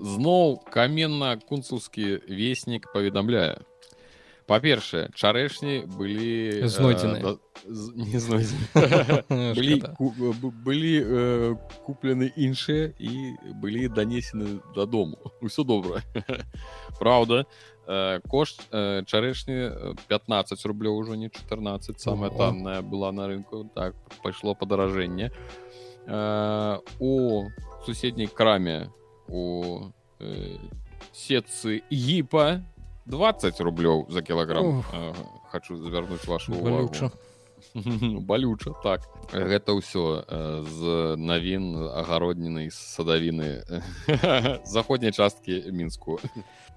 зноў каменна-кунцаўскі веснік паведамляе. Па-першае чарэшні былі знойдзены. э, не знойдзены. Былі, ку, былі э, куплены іншыя і былі данесены дадому. Усё добра. Праўда э, кошт э, чарэшні 15 рублёў ужо не 14 самая танная была на рынку. Так пайшло падаражэнне. Э, у суседняй краме у э, сетцы гіпа 20 рублёў за кілаграм хочу звярнуць вашу балюча балюча так. Гэта ўсё з навін агародніны садавіны заходняй часткі мінску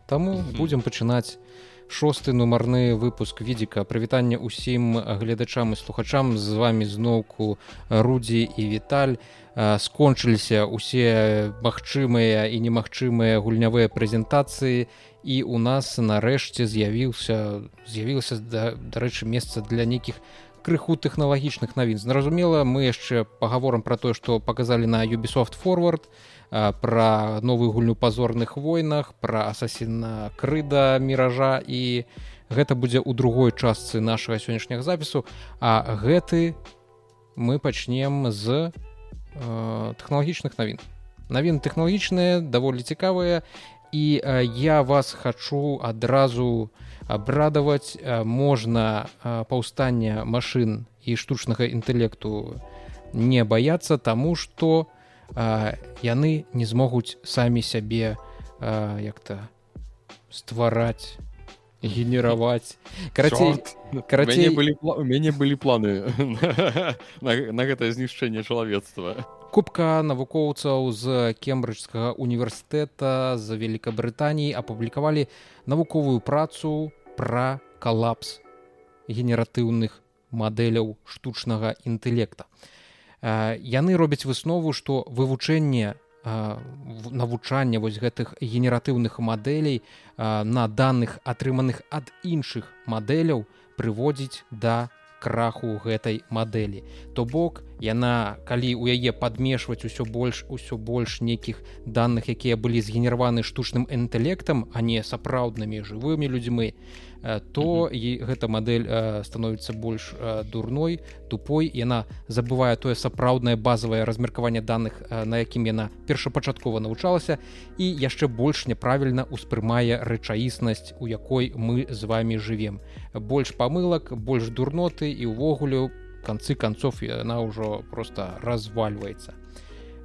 таму будзем пачынаць шосты нумарны выпуск відзіка. Прывітання ўсім гледачам і слухачам. З вами зноўку рудзі і віталь. Скончыліся усе магчымыя і немагчымыя гульнявыя прэзентацыі. І у нас нарэшце з'явіўся з'явілася дарэчы месца для нейкіх крыху тэхналагічных навін. Зразумела мы яшчэ пагаворам пра тое што паказалі на юбісофт форвард пра новую гульню пазорных войнах пра асасіна крыда міража і гэта будзе ў другой частцы нашага сённяшняга запісу. А гэты мы пачнем з э, тэхналагічных навін. Навін тэхналагічныя даволі цікавыя. І э, я вас хачу адразу абрадаваць э, можна э, паўстання машын і штучнага інтэлекту не баяцца таму што у яны не змогуць самі сябе як-то ствараць генераваць. Карацей карацей былі у мяне былі планы на, на гэтае знішчэнне чалавецтва. Кубка навукоўцаў з кембриджскага універсітэта з великкабрытаніі апублікавалі навуковую працу пра калапс генератыўных мадэляў штучнага інтэлекта яны робяць выснову што вывучэнне навучання вось гэтых генератыўных мадэлей на даных атрыманых ад іншых мадэляў прыводзіць да краху гэтай мадэлі. То бок яна калі ў яе падмешваць усё больш усё больш нейкіх даных якія былі згенераваны штучным інтэлектам а не сапраўднымі жывымі людзьмі то Э, то і гэта мадэль э, становіцца больш э, дурной тупой яна забывае тое сапраўднае базавае размеркаванне даных на якім яна першапачаткова навучалася і яшчэ больш няправільна ўспрымае рэчаіснасць у якой мы з вами жывем больш памылак больш дурноты і ўвогуле канцы канцов яна ўжо просто развальваецца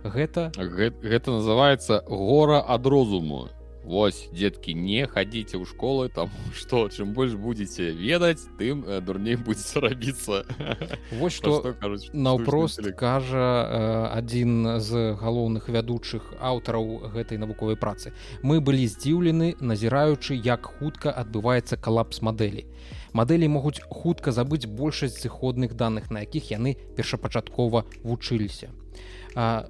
гэта гэта, гэта называется гора ад розуму Вось деткі не хадзіце ў школы там што чым больш будзеце ведаць тым э, дурней будзе рабіцца Вось што наўпрост кажа э, адзін з галоўных вядучых аўтараў гэтай навуковай працы. Мы былі здзіўлены назіраючы як хутка адбываецца калапс мадэлі. Мадэлі могуць хутка забыць большасць зыходных даных на якіх яны першапачаткова вучыліся а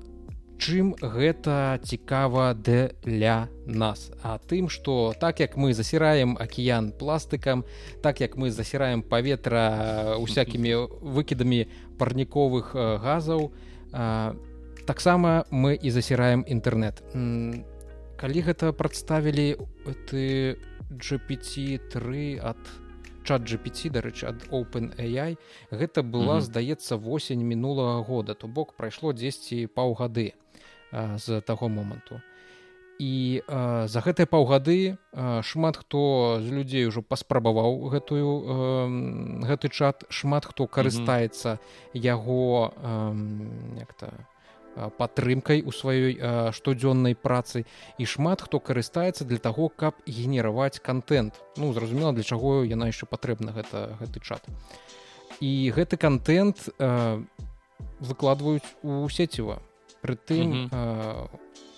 чым гэта цікава для нас? А тым что так як мы засіраем акіян пластыкам так як мы засіраем паветра усякімі выкідамі парніковых газаў таксама мы і засіраем інтэрнет калі гэта прадставілі ты gpt3 от чат gpt дарэчы ад open AI гэта была здаецца восень мінулага года то бок прайшло 10 паўгады. а з таго моманту. І а, за гэтыя паўгады а, шмат хто з людзей ужо паспрабаваў гэтую а, гэты чат шмат хто карыстаецца яго як-то падтрымкай у сваёй штодзённай працы. І шмат хто карыстаецца для таго каб генераваць контент ну зразумела для чаго яна яшчэ патрэбна гэта гэты чат. І гэты контент выкладваюць у сеціва прытым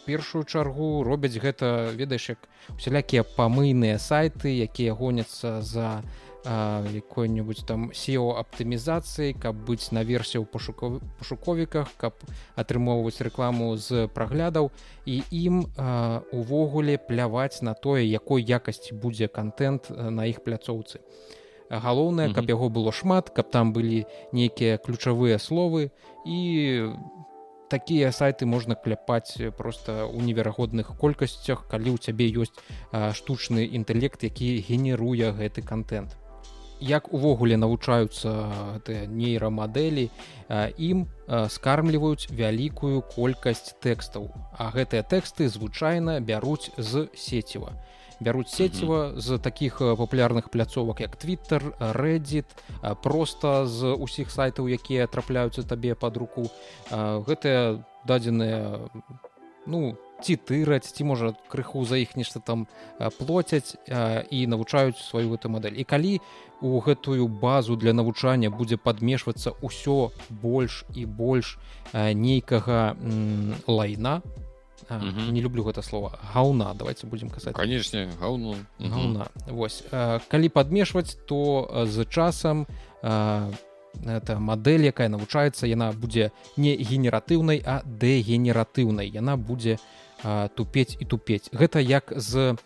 першую чаргу робяць гэта ведаеш як усялякія памыйныя сайты якія гоняцца за якой-нибудь там сео аптымізацыі каб быць на версію пашуков пашуковіках каб атрымоўваць рэкламу з праглядаў. І ім увогуле пляваць на тое якой якасці будзе контент на іх пляцоўцы. Галоўнае каб яго было шмат каб там былі нейкія ключавыя словы і такія сайты можна кляпаць просто ў неверагодных колькасцях калі ў цябе ёсць штучны інтэлект які генеруе гэты контент. Як увогуле навучаюцца гэтыя нейрамадэлі ім скармліваюць вялікую колькасць тэкстаў. А гэтыя тэксты звычайна бяруць з сеціва бяруць сеціва з такіх папулярных пляцовак як twitter reddit просто з усіх сайтаў якія трапляюцца табе под руку. Гэтыя дадзеныя ну ці тыраць ці можа крыху за іх нешта там плоцяць і навучаюць сваю гэту мадэль. І калі у гэтую базу для навучання будзе падмешвацца ўсё больш і больш нейкага лайна не люблю гэта слова гаўна давайте будем казаць канешне гаўну гаўна Вось. Калі падмешваць то з часам это мадэль якая навучаецца яна будзе не генератыўнай а дэгенератыўнай. Яна будзе тупець і тупець. Гэта як з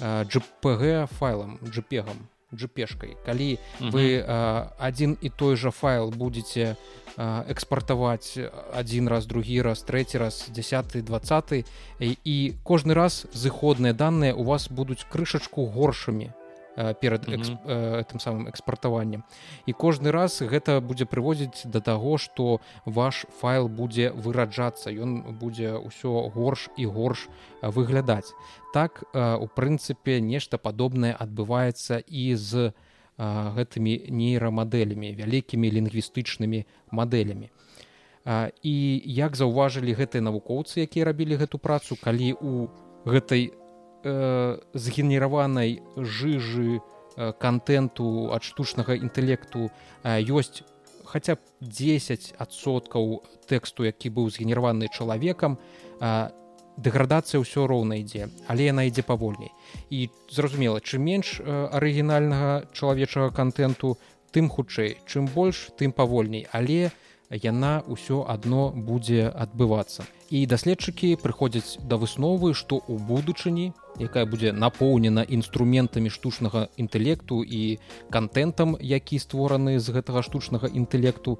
джПг файлам джпегам джпешкай калі вы адзін і той жа файл будете экспартаваць один раз другі раз третий раз 10 20 і кожны раз зыходныя данные у вас будуць крышачку горшымі перад эксп... mm -hmm. тым самым экспартаваннем і кожны раз гэта будзе прыводзіць да таго што ваш файл будзе выраджацца ён будзе ўсё горш і горш выглядаць. Так у прынцыпе нешта падобнае адбываецца і з гэтымі нейрамадэлямі вялікімі лінгвістычнымі мадэлямі і як заўважылі гэтыя навукоўцы якія рабілі гэту працу калі у гэтай э, згенераванай жыжы э, контенту ад штучнага інтэлекту э, ёсць хаця б 10соткаў тэксту які быў згенераваны чалавекам э, дэградацыя ўсё роўна ідзе але яна ідзе павольней. І зразумела чым менш э, арыгінальнага чалавечага контенту тым хутчэй. Чым больш тым павольней. Але яна ўсё адно будзе адбывацца. І даследчыкі прыходзяць да высновы што ў будучыні якая будзе напоўнена інструментамі штучнага інтэлекту і контентам які створаны з гэтага штучнага інтэлекту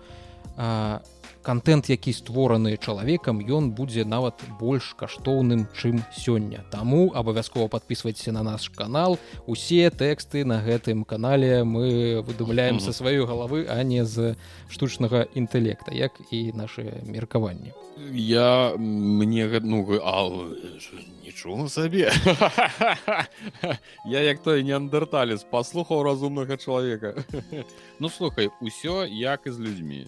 контент які створаны чалавекам ён будзе нават больш каштоўным чым сёння. Таму абавязкова подписывайтеся на наш канал. Усе тэксты на гэтым канале мы выдумляем са сваёй галавы а не з штучнага інтэлекта як і наше меркаванне. Я мне ну а, нічога сабе. Я як той неандерталец паслухаў разумнага чалавека. Ну слухай усё як і з людзьмі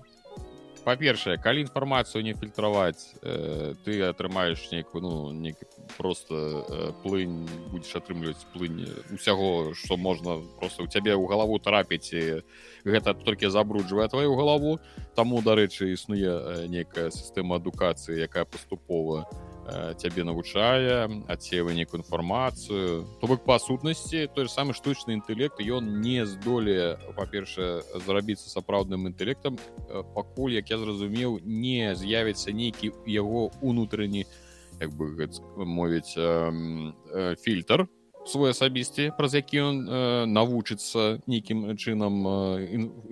па-першае калі інфармацыю не фільтраваць э, ты атрымаеш нейкую ну не просто э, плынь будзеш атрымліваць плынь усяго што можна просто у цябе ў галаву трапіць і гэта толькі забруджвае твою галаву таму дарэчы існуе нейкая сістэма адукацыі якая паступова цябе навучае адсева нейкую інфармацыю то бок па сутнасці той же самы штучны інтэлект ён не здолее па-першае зрабіцца сапраўдным інтэлектам пакуль як я зразумеў не з'явіцца нейкі яго унутраны як бы мовіць фільтр свой асабісці праз які ён навучыцца нейкім чынам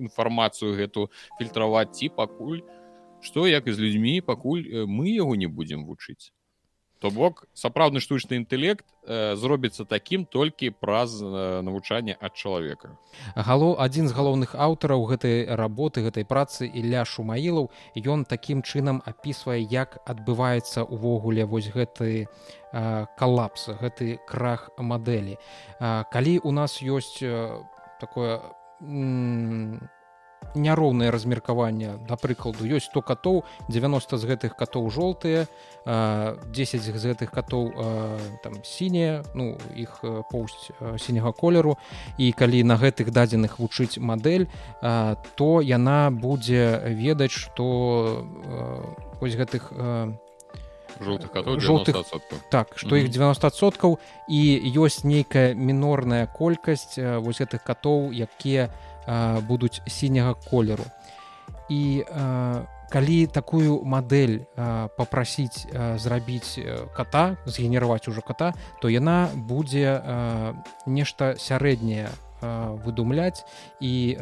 інфармацыю гэту фільтраваць ці пакуль што як і з людзьмі пакуль мы яго не будзем вучыць то бок сапраўдны штучны інтэлект э, зробіцца такім толькі праз э, навучанне ад чалавека. Гало адзін з галоўных аўтараў гэтай работы гэтай працы Ілля шумаілаў ён такім чынам апісвае як адбываецца увогуле вось гэты э, калапс гэты крах мадэлі. Э, калі у нас ёсць э, такое э, няроўнае размеркаванне да прыкладу ёсць 100 катоў 90 з гэтых катоў жоўтыя 10 з гэтых катоў там сінія ну іх поўсць сіняга колеру. І калі на гэтых дадзеных вучыць мадэль то яна будзе ведаць што вось гэтых жоўтых так што іх 90соткаў і ёсць нейкая мінорная колькасць вось гэтых катоў якія у будуць сіняга колеру. І калі такую мадэль попрасіць зрабіць ката згенераваць ужо ката то яна будзе нешта сярэдняе выдумляць і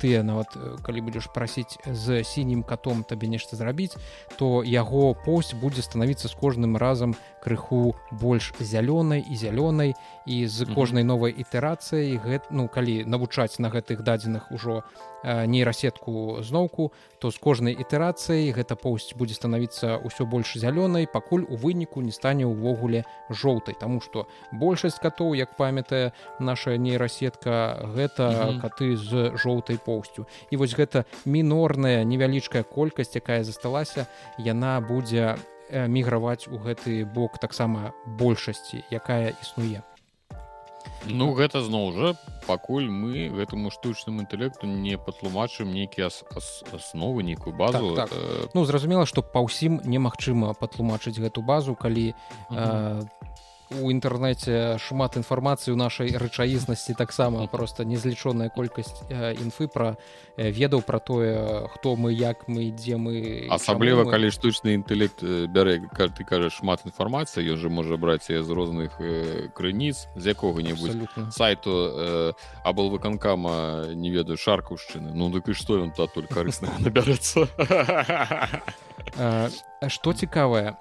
ты нават калі будзеш прасіць з сінім катом табе нешта зрабіць то яго пост будзе становіцца з кожным разам крыху больш зялёнай і зялёнай і з кожнай новай ітэрацыяй гэта ну калі навучаць на гэтых дадзеных ужо нейрасетку зноўку то з кожнай ітэрацыяй гэта поўсць будзе станавіцца ўсё больш зялёнай пакуль у выніку не стане ўвогуле жоўтай Таму што большасць катоў як памятае наша нейрасетка гэта mm -hmm. каты з жоўтай поўсцю і вось гэта мінорная невялічкая колькасць якая засталася яна будзе міграваць у гэты бок таксама большасці якая існуе Ну гэта зноў жа пакуль мы гэтаму штучнаму інтэлекту не патлумачым нейкія асновы нейкую базу так, так. Э... Ну зразумела што па ўсім немагчыма патлумачыць гэту базу калі uh -huh. э, у інтэрнэце шмат інфармацыі ў нашай рэчаізнасці таксама просто незлічоная колькасць інфы пра ведаў пра тое хто мы як мы дзе мы асабліва мы... калі штучны інтэлект бярэ ты кажаш шмат інфармацыі ён же можа браць з розных крыніц з якога-небудзь сайту абал выканкама не ведаю шаркаўшчыны. Ну дык і што ён та только карысна набярэцца? Што цікавае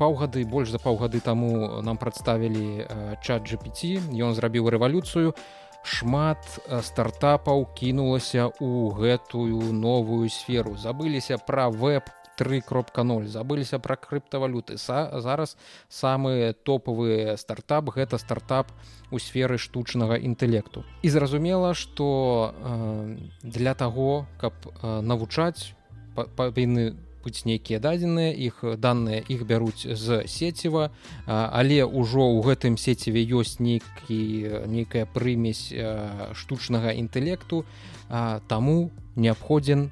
паўгады больш за паўгады таму нам прадставілі чат GPT ён зрабіў рэвалюцыю. Шмат стартапаў кінулася ў гэтую новую сферу. Забыліся пра веб 3.0 забыліся пра крыптавалюты. Са, зараз самы топавы стартап гэта стартап у сферы штучнага інтэлекту. І зразумела што э, для таго каб э, навучаць павінны па, быць нейкія дадзеныя іх даныя іх бяруць з сеціва але ўжо ў гэтым сеціве ёсць нейкі нейкая прымесь штучнага інтэлекту таму неабходзін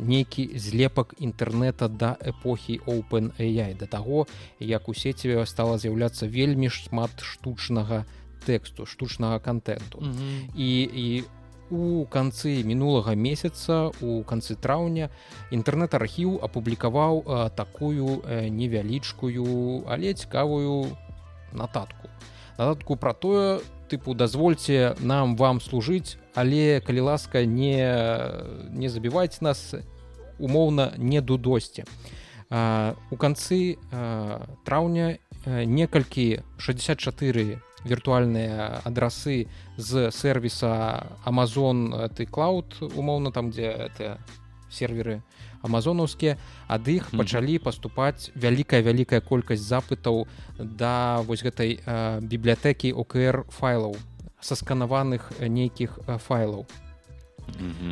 нейкі злепак інтэрнэта да эпохі open AI да таго як у сеціве стала з'яўляцца вельмі шмат штучнага тэксту штучнага контенту mm -hmm. і і у у канцы мінулага месяца у канцы траўня інтэрнэт-архіў апублікаваў такую невялічкую але цікавую нататку. Нататку пра тое тыпу дазвольце нам вам служыць але калі ласка не не забіваць нас умоўна не дудосці у канцы траўня некалькі 64 віртуальныя адрасы з сервіса Amazon ты клауд умоўна там дзе это серверы амазонаўскія. Ад іх пачалі паступаць вялікая вялікая колькасць запытаў да вось гэтай бібліятэкі ОКР файлаў сасканаваных нейкіх файлаў.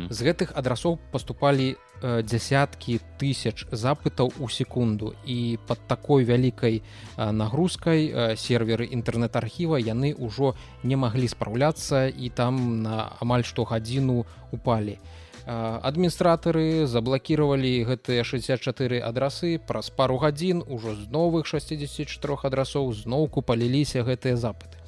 З гэтых адрасоў паступалі дзясяткі тысяч запытаў у секунду. І под такой вялікай нагрузкай серверы інтэрнэт-архіва яны ўжо не маглі спраўляцца і там на амаль што гадзіну упалі. Адміністратары заблакіравалі гэтыя 64 адрасы. Праз пару гадзін ужо з новых 64 адрасоў зноўку паліліся гэтыя запыты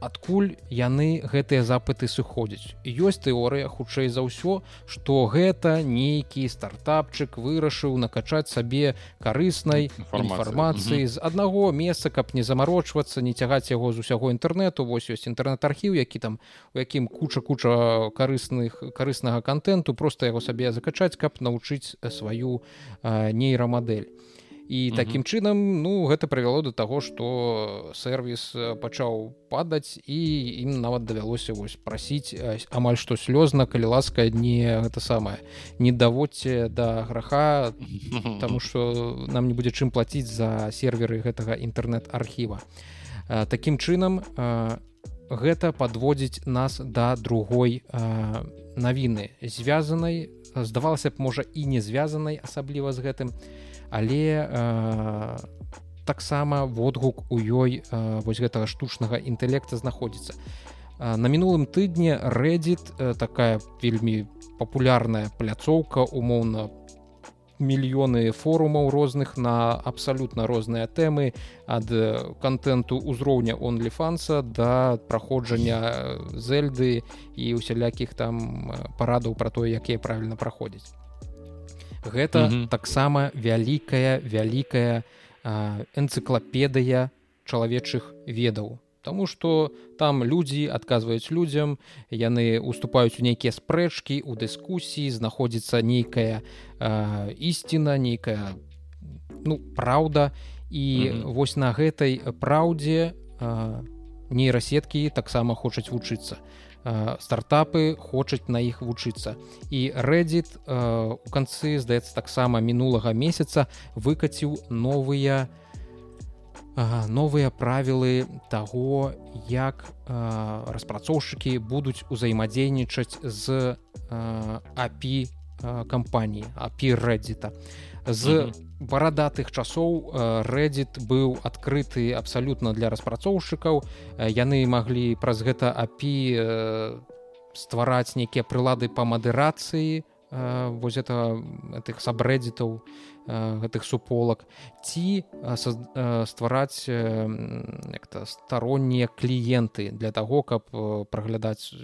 адкуль яны гэтыя запыты сыходзяць. Ёсць тэорыя хутчэй за ўсё што гэта нейкі стартапчык вырашыў накачаць сабе карыснай інфармацыі. з аднаго месца каб не замарочвацца не цягаць яго з усяго інтэрнэту. Вось ёсць інтэрнэт-архіў які там у якім куча куча карысных карыснага контенту просто яго сабе закачаць каб навучыць сваю нейрамадэль і такім чынам ну гэта прывяло до таго что сервіс пачаў падаць і ім нават давялося вось прасіць амаль што слёзна калі ласка не гэта самае не даводце да граха тому что нам не будзе чым плаціць за серверы гэтага інтэрнэт-архіва. Такім чынам гэта подводзіць нас да другой навіны звязанай здавалася б можа і не звязанай асабліва з гэтым але э, таксама водгук у ёй э, вось гэтага штучнага інтэлекта знаходзіцца. Э, на мінулым тыдні рэдзіт э, такая вельмі папулярная пляцоўка умоўна мільёны форумаў розных на абсалютна розныя тэмы ад контенту ўзроўня онліфанса да праходжання зельды і усялякіх там парадаў пра тое якія правільна праходзіць гэта mm -hmm. таксама вялікая вялікая энцыклапедыя чалавечых ведаў Таму што там людзі адказваюць людзям яны уступаюць у нейкія спрэчкі у дыскусіі знаходзіцца нейкая э, ісціна нейкая ну праўда і mm -hmm. вось на гэтай праўдзе э, нейрасеткі таксама хочуць вучыцца стартапы хочуць на іх вучыцца. І рэдзіт у канцы здаецца таксама мінулага месяца выкаціў новыя новыя правілы таго як распрацоўшчыкі будуць узаемадзейнічаць з апі кампаніі апі рэдзіта з барадатых часоў рэдзіт быў адкрыты абсалютна для распрацоўшчыкаў. Яны маглі праз гэта апі ствараць нейкія прылады па мадэрацыі воз это тых сабрэдзітаў гэтых суполак ці ствараць староннія кліенты для таго каб праглядаць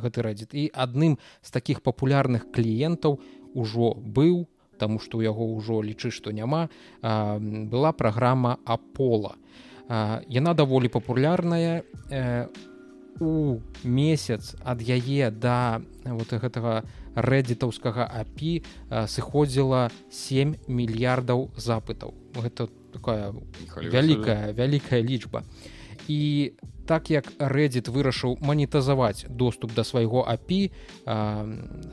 гэты рэдзіт і адным з такіх папулярных кліентаў ужо быў таму што ў яго ўжо лічы што няма была праграма апола. Яна даволі папулярная у месяц ад яе да вот гэтага рэдзітаўскага апі сыходзіла 7 мільярдаў запытаў. Гэта такая вялікая вялікая лічба. І так як рэдзіт вырашыў манетазаваць доступ да свайго апі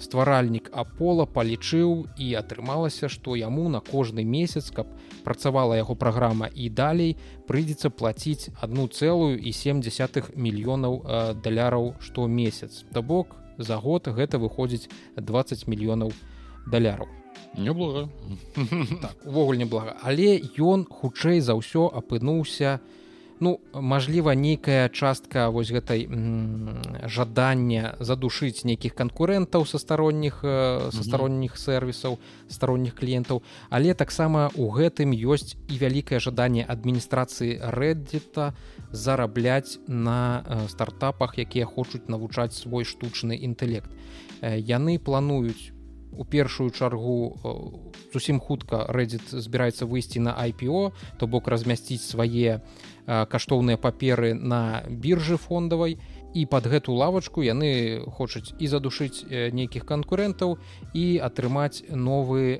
стваральнік апола палічыў і атрымалася што яму на кожны месяц каб працавала яго праграма і далей прыйдзецца плаціць одну цэлую і сем десятых мільёнаў даляраў штомесяц. То бок за год гэта выходзіць 20 мільёнаў даляраў. Неблага. Так, увогуле неблага. Але ён хутчэй за ўсё апынуўся на ну мажліва нейкая частка вось гэтай жадання задушыць нейкіх канкурэнтаў са старонніх са старонніх сервісаў старонніх кліентаў. Але таксама у гэтым ёсць і вялікае жаданне адміністрацыі рэддзіта зарабляць на стартапах якія хочуць навучаць свой штучны інтэлект. Яны плануюць у першую чаргу зусім хутка рэддзіт збіраецца выйсці на IPO то бок размясціць свае у каштоўныя паперы на біржы фондавай і под гэту лавачку яны хочуць і задушыць нейкіх канкурэнтаў і атрымаць новы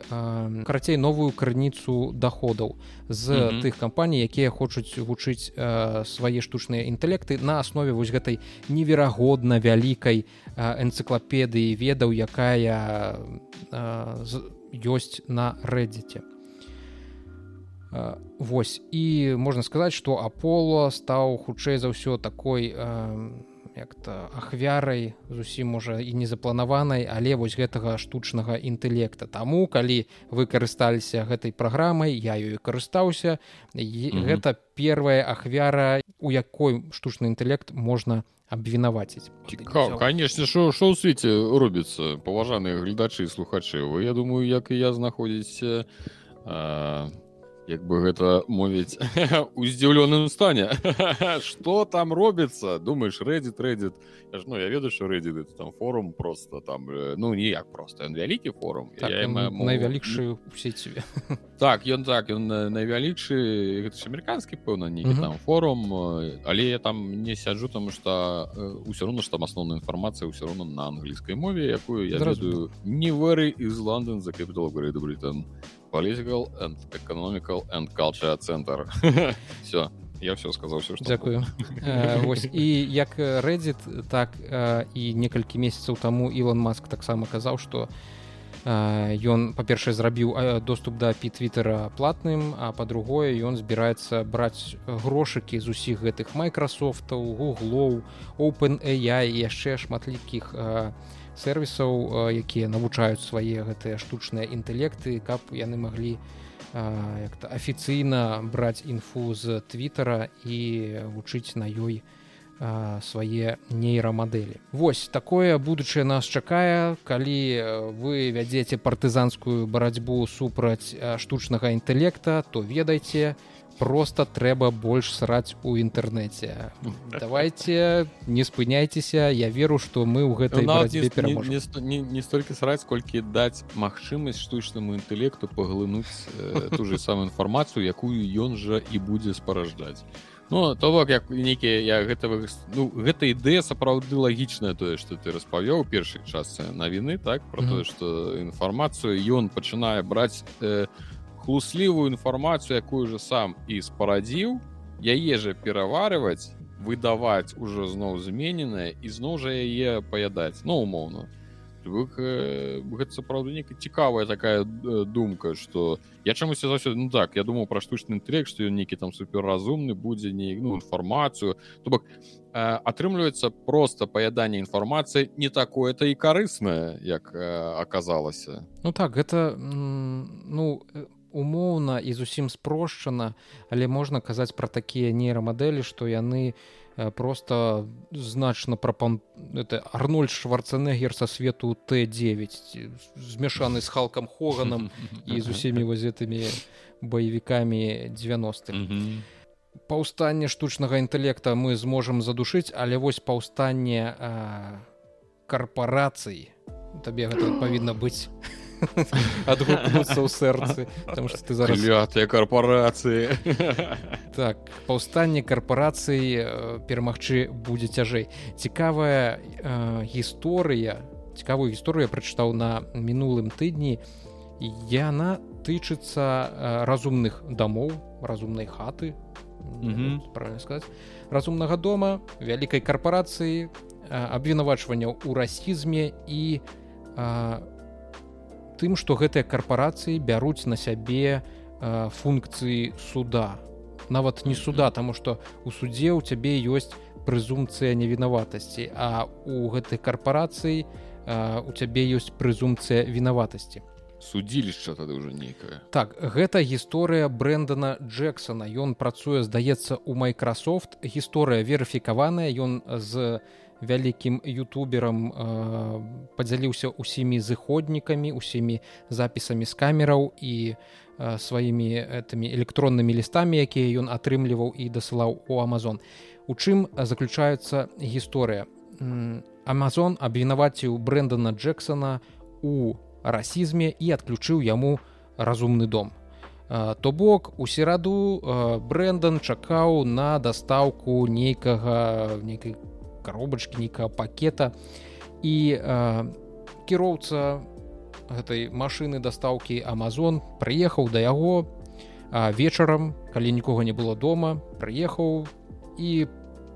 карацей новую крыніцу доходаў з mm -hmm. тых кампаній якія хочуць вучыць свае штучныя інтэлекты на аснове вось гэтай неверагодна вялікай энцыклапедыі ведаў якая ёсць на рэддзіце Вось і можна сказаць, што Аполо стаў хутчэй за ўсё такой як-то ахвярай зусім можа і незапланаванай, але вось гэтага штучнага інтэлекта. Таму калі вы карысталіся гэтай праграмай, я ёю карыстаўся. гэта первая ахвяра, у якой штучны інтэлект можна абвінаваціць. Канешне, што ў свеце робіцца паважаныя гледачы слухачы. Я думаю, як і я знаходзіць як бы гэта мовіць у здзіўлёным стане. Что там робіцца? Думаешь рэдзіт рэдзіт ну я ведаю что рэдзі там форум просто там ну ніяк просто ён вялікі форум. Так, найвялікшы у сеціве так ён так ён найвялікшы амерыканскі пэўна не там форум але я там не сяджу тому что ўсё роўно что там асноўная інфармацыя ўсё роўна на англійскай мове якую я разую не вары из лондон за капітал британ political and economical and culture центр все я все сказал все дзякую і як рэдзіт так і некалькі месяцаў таму Ілон маск таксама казаў что ён па-першае зрабіў доступ да пі твиттера платным а па-другое ён збіраецца браць грошыкі з усіх гэтых майкрасофтаў гуглоў open AI яшчэ шматлікіх а сервісаў якія навучаюць свае гэтыя штучныя інтэлекты каб яны маглі як-то афіцыйна браць інфу з твиттера і вучыць на ёй свае нейрамадэлі. Вось такое будучае нас чакае калі вы вядзеце партызанскую барацьбу супраць штучнага інтэлекта то ведайце что просто трэба больш сраць у інтэрнэце. Давайте не спыняйцеся я веру что мы ў гэтай не, не, не, не столькі сраць колькі даць магчымасць штучнаму інтэлекту паглынуць э, ту же самую інфармацыю якую ён жа і будзе спараждаць Ну то бок як нейкія я гэта ну, гэта ідэя сапраўды лагічная тое што ты распавёў першай частцы навіны так про mm -hmm. тое што інфармацыю ён пачынае браць э, хлуслівую інфармацыю якую же сам і спарадзіў яе же пераварываць выдаваць ужо зноў змененае і зноў жа яе паядаць ну умоўна гэта сапраўды нейкая цікавая такая думка что я чамусь заўсёды ну так я думаў пра штучны інтэлект што ён нейкі там суперразумны будзе не ну інфармацыю то бок атрымліваецца просто паяданне інфармацыі не такое-то і карыснае як аказалася ну так гэта ну умоўна і зусім спрошчана але можна казаць пра такія нейрамадэлі што яны Э, просто значна прапан это арнольд шварцэнегер со свету т9 змяшаны з халкам хоганам і з усімі возетымі баевікамі 90 паўстанне штучнага інтэлекта мы зможам задушыць але вось паўстанне карпорацый табе гэта павінна быць адгукнуцца ў сэрцы потому что ты зараз тыя карпорацыі так паўстанне карпорацыі перамагчы будзе цяжэй цікавая гісторыя цікавую гісторыю прачытаў на мінулым тыдні. Яна тычыцца разумных дамоў разумнай хаты правильно сказать разумнага дома вялікай карпорацыі абвінавачванняў у расізме і у тым што гэтыя карпорацыі бяруць на сябе э, функцыі суда. Нават не суда тому что у суде у цябе ёсць прэзумцыя невінаватасці а у гэтай карпорацыі э, у цябе ёсць прэзумцыя вінаватасці. Судзілішча тады ўжо нейкая так гэта гісторыя брэндана джексона ён працуе здаецца у майкрасофт. Гісторыя верыфікаваная. Ён з вялікім ютуберам э, падзяліўся усімі зыходнікамі усімі запісамі з камераў і э, сваімі этими электроннымі лістамі якія ён атрымліваў і дасылаў у амазон. У чым заключаецца гісторыя? Амазон абвінаваціў брэндана джексона у расізме і адключыў яму разумны дом. То бок у сераду брендан чакаў на дастаўку нейкага нейкай коробачки нейкага пакета. І э, кіроўца гэтай машины дастаўкі Амазон прыехаў да яго вечарам калі нікога не было дома прыехаў і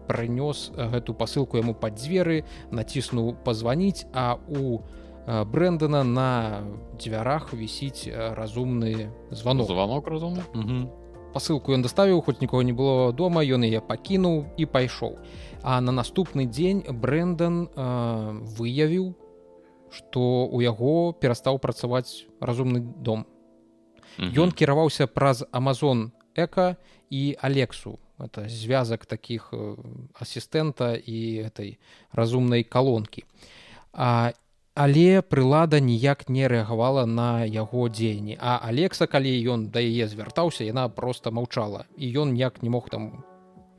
прынёс гэту пасылку яму пад дзверы націснуў пазваніць а у брэндана на дзвярах вісіць разумны звонок. Звонок разумны пасылку ён даставіў хоць нікога не было дома ён яе пакінуў і пайшоў А на наступны дзень Брэндан э, выявіў, што у яго перастаў працаваць разумны дом. Ён кіраваўся праз Амазон Эка і Алексу. Это звязак такіх асістэнта і гэтай разумнай калонкі. А, але прылада ніяк не рэагавала на яго дзеянні. А Алекса, калі ён да яе звяртаўся, яна проста маўчала і ён ніяк не мог там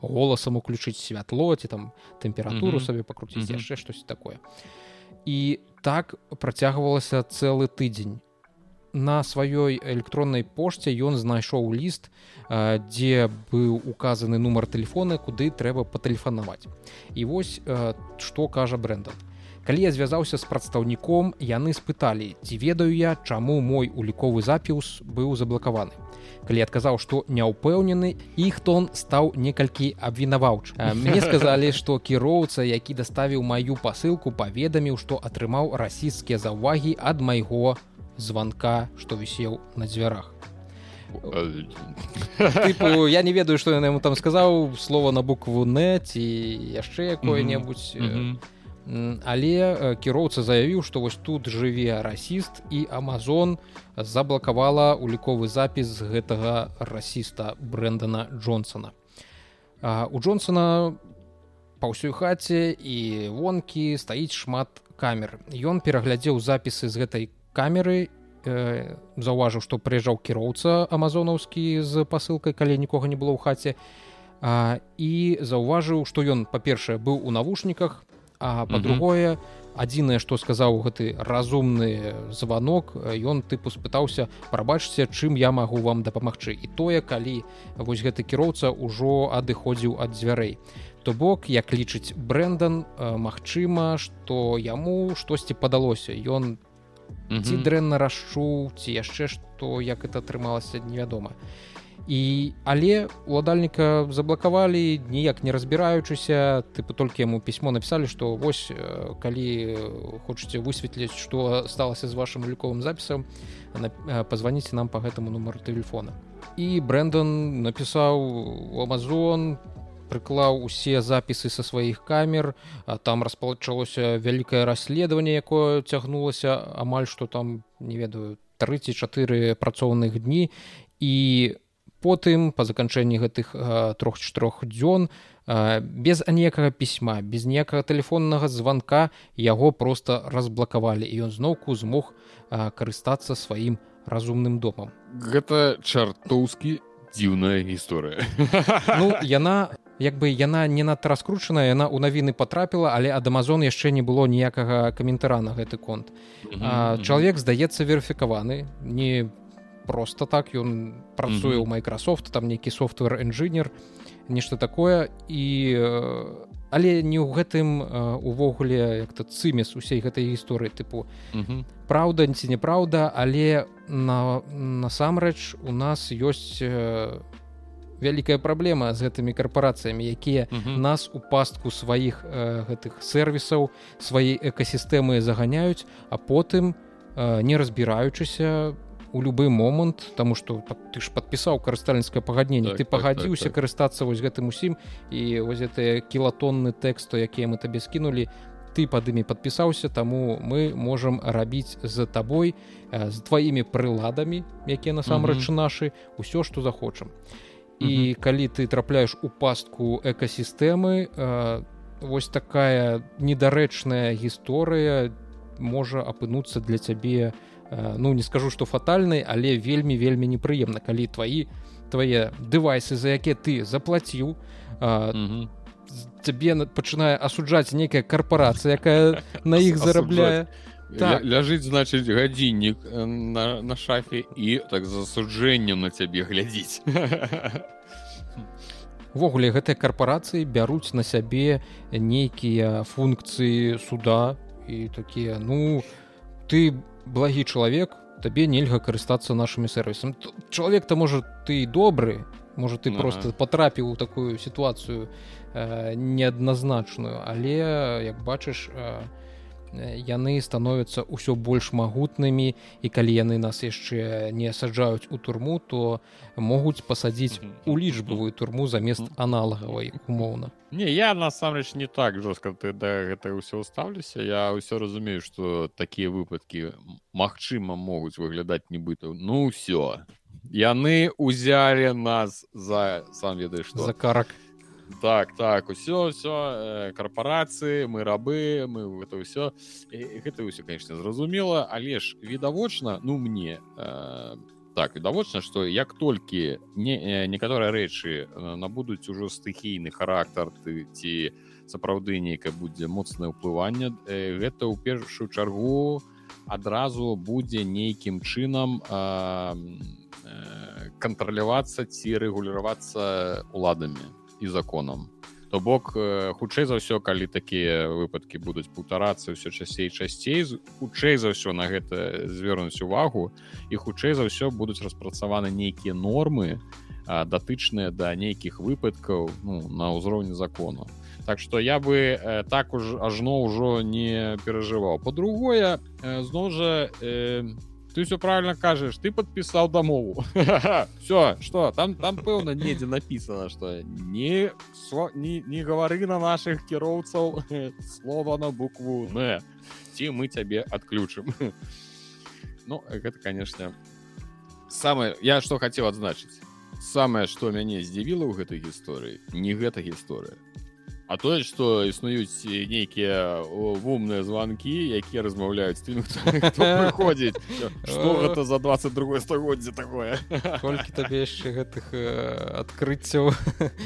голасам уключыць святло ці там тэмпературу mm -hmm. сабе пакруціць mm -hmm. яшчэ штось такое і так працягвалася цэлы тыдзень на сваёй электроннай пошце ён знайшоў ліст дзе быў указаны нумар телефона куды трэба патэлефанаваць і вось што кажа брендан калі я звязаўся з прадстаўніком яны спыталі ці ведаю я чаму мой уліковы запіс быў заблакаваны? Калі адказаў што не ўпэўнены іх тон стаў некалькі абвінаваўч мне сказалі што кіроўца які даставіў маю пасылку паведаміў што атрымаў расійскія заўвагі ад майго званка што вісеў на дзвярах. Тыпу, я не ведаю што яна яму там сказаў слова на букву не ці яшчэ якое-небудзь. Mm -hmm. Але кіроўца заявіў што вось тут жыве расіст і Амазон заблакавала уліковы запіс гэтага расіста брэндана Джонсона. У Джонсона па ўсёй хаце і вонкі стаіць шмат камер. Ён пераглядзеў запісы з гэтай камеры э, заўважыў што прыязджаў кіроўца амазонаўскі з пасылкай калі нікога не было ў хаце а, і заўважыў што ён па-першае быў у навушніках а па-другое адзінае што сказаў гэты разумны званок ён тыпу спытаўся прабачце чым я магу вам дапамагчы? І тое калі вось гэты кіроўца ўжо адыходзіў ад дзвярэй. То бок як лічыць брендан Мачыма што яму штосьці падалося. Ён ці дрэнна расчуў ці яшчэ што як это атрымалася невядома. і але уладальніка заблакавалі ніяк не разбіраючыся тыпу толькі яму пісьмо напісалі што вось калі хочаце высветліць што сталася з вашим уліковым запісам пазваніце нам по гэтаму нумару телефона і брендон напісаў у амазон прыклаў усе запісы са сваіх камер. Там распалчалося вялікае расследаванне якое цягнулася амаль што там не ведаю 34 працоўных дні і потым па заканчэнні гэтых трох-чатырох дзён без аніякага пісьма без ніякага тэлефоннага званка яго просто разблакавалі і ён зноўку змог карыстацца сваім разумным домам. Гэта чартоўскі дзіўная гісторыя. Ну яна як бы яна не надта раскручаная яна ў навіны потрапіла але ад амазон яшчэ не было ніякага каментара на гэты конт. Чалавек здаецца верыфікаваны не просто так ён працуе ў Microsoft там нейкі софтвер інжынер нешта такое. І але не ў гэтым увогуле як-то цымес усей гэтай гісторыі. Тыпу праўда ці неправда але на насамрэч у нас ёсць вялікая праблема з гэтымі карпорацыямі якія uh -huh. нас у пастку сваіх э, гэтых сервісаў сваей экасістэмы заганяюць а потым э, не разбіраючыся у любы момант тому что ты ж подпісаў карыстальніцкае пагадненне так, ты пагадзіўся так, так, так. карыстацца вось гэтым усім і вось гэтыя кілатонны тэксту якія мы табе скінулі ты пад імі подпісаўся таму мы можемм рабіць за табой з тваімі прыладамі якія насамрэч uh -huh. нашы ўсё што захочам і і калі ты трапляеш у пастку экасістэмы э, вось такая недарэчная гісторыя можа апынуцца для цябе э, ну не скажу што фатальнай але вельмі вельмі непрыемна калі твои твае дэвайсы за якія ты заплаціў э, цябе пачынае асуджаць нейкая карпорацыя якая на іх зарабляе так. Ля, ляжыць значыць гадзіннік э, на, на шафе і так засуджэннем на цябе глядзіць. Увогуле гэтыя карпорацыі бяруць на сябе нейкія функцыі суда і такія ну ты благі чалавек табе нельга карыстацца нашымі сервісам чалавек то можа ты добры можа ты ага. просто потрапіў у такую сітуацыю э, неадназначную але як бачыш э, яны становятся ўсё больш магутнымі і калі яны нас яшчэ не саджаюць у турму то могуць пасадзіць у лічбавую турму замест аналагавай умоўна. Не я насамрэч не так жорстка ты да гэта ўсё ставлюся. Я ўсё разумею что такія выпадкі магчыма могуць выглядаць нібыта. Ну ўсё. Яны узялі нас за сам ведаеш за карак так так усё все э, карпорацыі мы рабы мы это ўсё гэта ўсё конечно зразумела але ж відавочна ну мне э, так відавочна что як толькі не э, некаторыя рэчы набудуць ужо стыхійны характар ты ці сапраўды нейкае будзе моцнае ўплыванне гэта ў першую чаргу адразу будзе нейкім чынам э, кантралявацца ці рэгуліравацца уладамі і законам. То бок хутчэй за ўсё калі такія выпадкі будуць паўтарацца ўсё часцей часцей хутчэй за ўсё на гэта звернуць увагу і хутчэй за ўсё будуць распрацаваны нейкія нормы датычныя да нейкіх выпадкаў ну, на ўзроўні закону Так што я бы э, так уж ажно ўжо не перажываў. По-другое э, зноў жа э, ты все правильно кажешь. Ты подписал домову. Все что там там пэўна недзе написано что не не, не гавары на наших кіроўцаў слова на букву не ці мы цябе отключым ну гэта конечно самое я что хотел адзначыць самое что мяне здзівіла ў гэтай гісторыі не гэта гісторыя А тое што існуюць нейкія вумныя званкі якія размаўляюць тым ходзіць что гэта за 22 стагоддзе такое? Колькі табе яшчэ гэтых адкрыццяў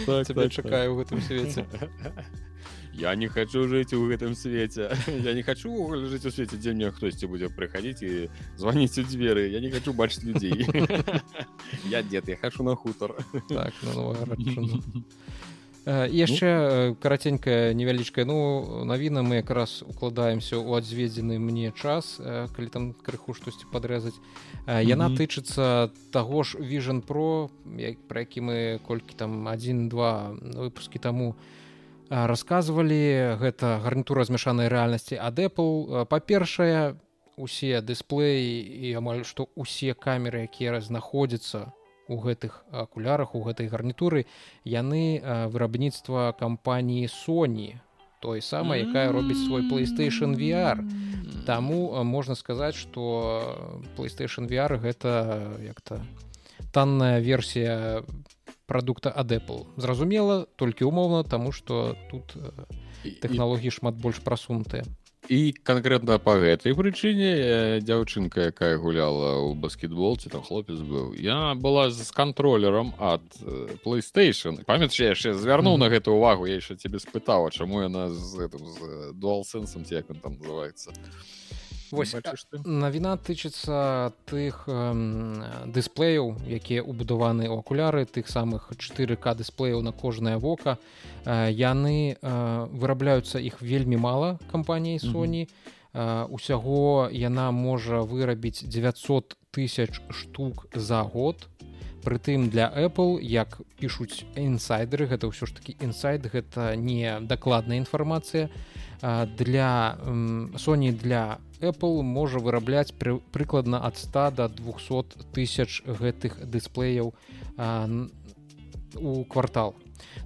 так, так, чакаю так. у гэтым свеце я не хочу жыць у гэтым свеце я не хочу жыць у свеце дзе мне хтосьці будзе прыходить і звоніць у дзверы я не хочу бачыць людзей я дед я хочу на хутар так, ну, яшчэ караценькая невялічкая ну навіна мы якраз укладаемся ў адзведзены мне час калі там крыху штосьці падрэзаць яна тычыцца таго ж vision про пра які мы колькі там один-два выпускі таму у рассказывалі гэта гарнітура змяшанай рэальнасці ад Apple. Па-першае усе дысплеі і амаль што усе камеры якія знаходзяцца у гэтых акулярах у гэтай гарнітуры яны вырабніцтва кампаніі Sony той самай якая робіць свой PlayStation VR Таму можна сказаць што PlayStation VR гэта як-то танная версія прадукта ад Apple. Зразумела толькі умоўна таму что тут тэхналогіі шмат больш прасунутыя і конкретно по гэтай прычыне дзяўчынка якая гуляла ў баскетбол ці там хлопец быў я была з контроллером ад playstation памяць яшчэ звярнуў mm -hmm. на гэту увагу я яшчэ тебе спытала чаму яна з гэтым з дуалсэнсом ці як он там называется Вось, навіна тычыцца тых э, дысплеяў якія убудаваны ў акуляры тых самых 4к дысплеяў на кожнае вока. Э, яны э, вырабляюцца іх вельмі мала кампаніі Sony. Mm -hmm. усяго яна можа вырабіць 900 тысяч штук за год. Прытым для Apple як пішуць інсайдеры гэта ўсё ж такі інсайд гэта не дакладная інфармацыя для Sony для Apple можа вырабляць пры, прыкладна ад 100 до 200 тысяч гэтых дысплеяў у квартал.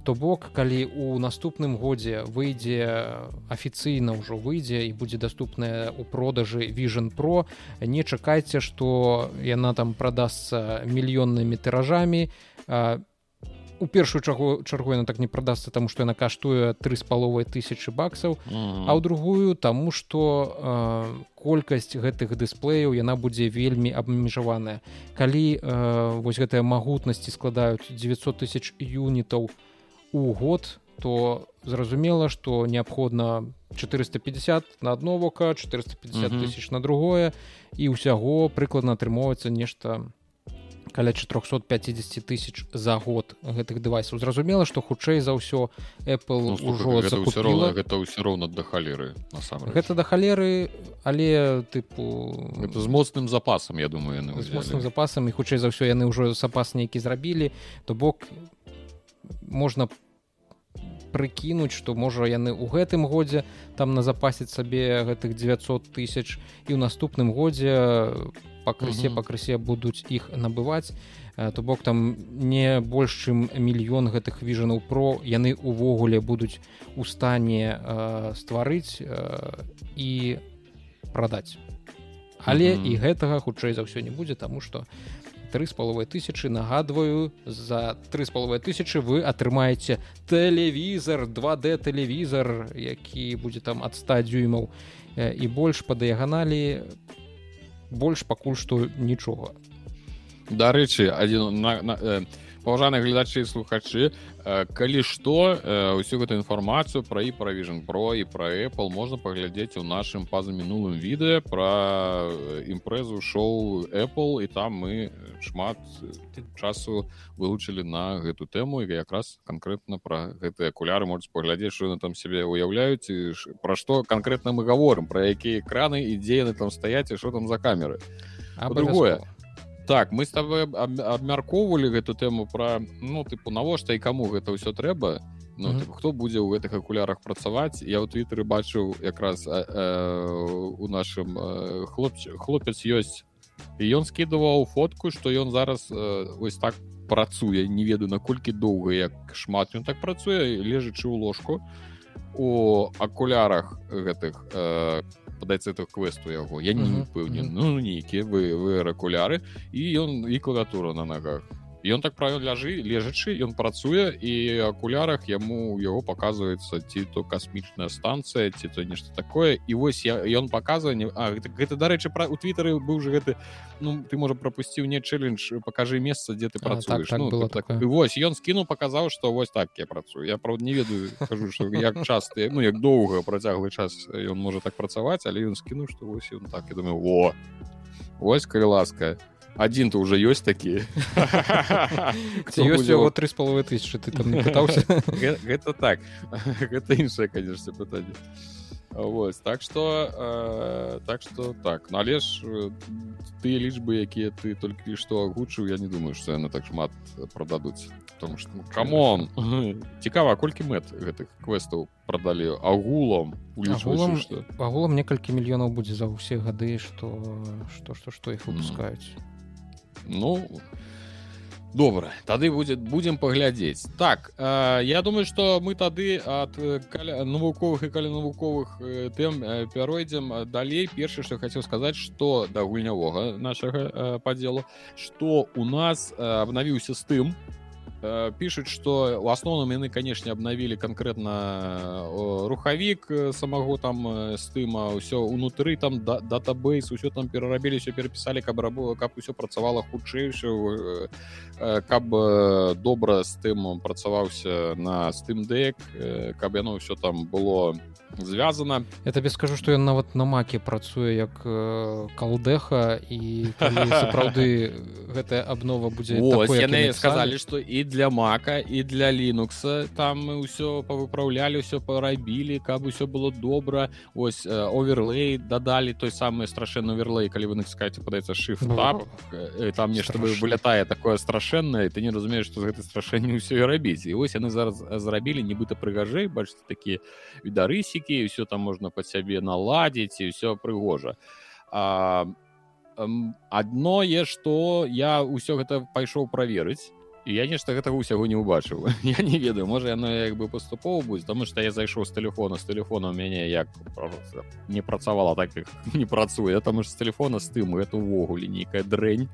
То бок, калі у наступным годзе выйдзе афіцыйна ўжо выйдзе і будзе даступная ў продажы Vision Pro, не чакайце, што яна там прадасца мільённымі тыражамі, у першую чагу чаргу яна так не прадасца таму што яна каштуе тры з паловай тысячи баксаў mm -hmm. а ў другую таму што э, колькасць гэтых дысплеяў яна будзе вельмі абмежаваная калі э, вось гэтыя магутнасці складаюць 900 тысяч юнітаў у год то зразумела што неабходна 450 на одно вока 450 тысяч mm -hmm. на другое і ўсяго прыкладна атрымоўваецца нешта каля 450 тысяч за год гэтых девайсаў зразумела что хутчэй за ўсё Apple ну, ўжо гэта ўсё роўна гэта ўсё роўна да халеры гэта да халеры але тыпу это з моцным запасам я думаю з моцным запасам і хутчэй за ўсё яны ўжо запас нейкі зрабілі то бок можна прыкінуць што можа яны ў гэтым годзе там на запасіць сабе гэтых 900 тысяч і ў наступным годзе по пакрысе пакрысе будуць іх набываць. То бок там не больш чым мільён гэтых віжанаў про яны увогуле будуць у стане э, стварыць э, і прадаць. Але mm -hmm. і гэтага хутчэй за ўсё не будзе таму што три з паловай тысячи нагадваю за три з паловай тысячи вы атрымаеце тэлевізор 2d тэлевізор які будзе там ад 100 дюймаў і больш па дыяганалі больш пакуль што нічога. Дарэчы адзін на, на, э, паважаныя гледачы слухачы э, калі што ўсю гэту інфармацыю пра і пра vision про і пра apple можна паглядзець у нашым паза мінулым відэа пра імпрэзу шоу apple і там мы шмат часу вылучылі на гэту тэму і якраз канкрэтна пра гэтыя акуляры можуць паглядзець що на там сябе уяўляюць пра што канкрэтна мы гаворым пра якія экраны і дзе яны там стаяць і що там за камеры. А другое так мы с тобой абмяркоўвалі гэту тэму про ну тыпу навошта і каму гэта ўсё трэба ну, mm -hmm. тыпу, хто будзе ў гэтых акулярах працаваць я ў твиттеры бачыў якраз э, э, у нашым э, хлопч хлопец ёсць і ён скідываў фотку што ён зараз э, вось так працуе. Не ведаю наколькі доўга як шмат ён так працуе лежачы ў ложку у акулярах гэтых э, падаецца это квесту яго. Я не пэўнен ну нейкі вы вы ракуляры. І ён і клавіатура на ногах ён так правіл ляжы лежачы ён працуе і акулярах яму яго показывается ці то касмічная станцыя ці то нешта такое. І вось я ён показывае не а, гэта, гэта дарэчы пра у твиттары быў же гэты ну ты можа пропусціў не челлендж покажи месца дзе ты працуеш так, так, ну, так, вось ён скінуў показаў что вось так я працую. Я правда не ведаю кажу что як часто ну як доўга працяглы час ён можа так працаваць але ён скінуў что вось ён так. Я думаю о ось калі ласка один то уже ёсць такі ёсць яго три з паловы тысячи ты там не пытаўся гэта так. Гэта іншае конечно пытанне Вось так что э, так что так. Належ ну, ты лічбы якія ты толькі што агучыў я не думаю что яны так шмат продадуць потому что ну, камон! Цікава колькі мэт гэтых квестаў продалі агулам агулам некалькі мільёнаў будзе за ўсе гады что что что что іх выпускаюць mm. Ну добра тады будет будем паглядзець. Так э, я думаю что мы тады ад каля навуковых і каля навуковых э, тэм э, пяройдзем далей. Першае что хацеў сказаць что да гульнявога нашага э, падзелу что у нас э, абнавіўся з тым Э, пишут что в основном яны конечно обновили конкретно э, рухавік э, самого там стыма ўсё унутры там датабейс усё там перарабілі все перапісалі каб рабо каб усё працавала хутчэй ўсё каб добра з тым працаваўся на стым дек каб яно ўсё там было звязана я табе скажу что ён нават на маке працуе як э, калдэха і сапраўды гэтая абнова будзе яны сказалі что і для мака і для лінукса там мы ўсё павыпраўлялі ўсё парабілі каб усё было добра ось оверлей дадалі той самы страшэнны оверлей калі вы наскаце падаецца шиф там нешта вылятае такое страшэннае ты не разумееш што з гэтай страшэнне ўсё і рабіць і вось яны зараз зрабілі нібыта прыгажэй бачыце такія відарысі мультики все там можно под сябе наладить и все прыгожа одно е что я ўсё гэта пайшоў праверыць я нешта гэтага ўсяго не ўбачыў. Я не ведаю можа яно як бы паступова будзе тому что я зайшоў з телефона з телефона у мяне як не працавала так як не працуе там ж з телефона з тым это увогуле нейкая дрэнь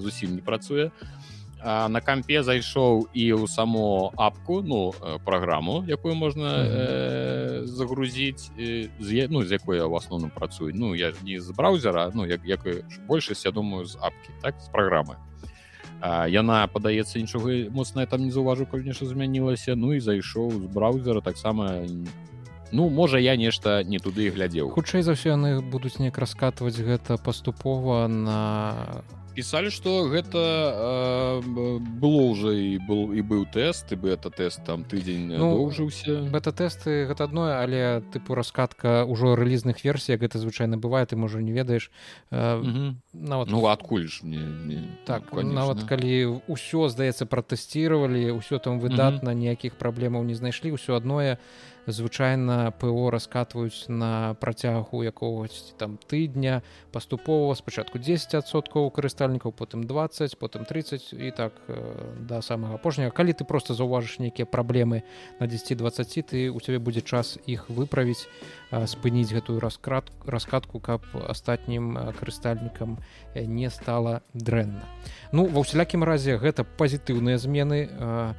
зусім не працуе. а а, на кампе зайшоў і ў само апку ну праграму якую можна э, загрузіць з ну з якой я в асноўным працую ну я не з браузера ну як як большасць я думаю з апкі так з праграмы яна падаецца нічога моцна там не заўважу нешта змянілася. Ну і зайшоў з браузера таксама ну можа я нешта не туды глядзеў. Хутчэй за ўсё яны будуць неяк раскатваць гэта паступова на пісалі что гэта э, было уже і был і быў тест і тест там тыдзень ну, доўжыўся бета-тесты гэта адно але тыпу раскатка ўжо рэлізных версій гэта звычайна бывае ты можа не ведаеш э, нават ну адкуль ж мне, мне? Так ну, нават калі ўсё здаецца пратэсціравалі ўсё там выдатна ніякіх праблемаў не знайшлі ўсё адное то звычайна ПО раскатваюць на працягу якогось там тыдня паступова спачатку 10соткаў карыстальнікаў потым 20 потым 30 і так э, да самага апошняга. Калі ты просто заўважыш нейкія праблемы на 10-20 ты у цябе будзе час іх выправіць спыніць гэтую раскрат раскатку каб астатнім карыстальнікам не стала дрэнна. Ну ва ўсялякім разе гэта пазітыўныя змены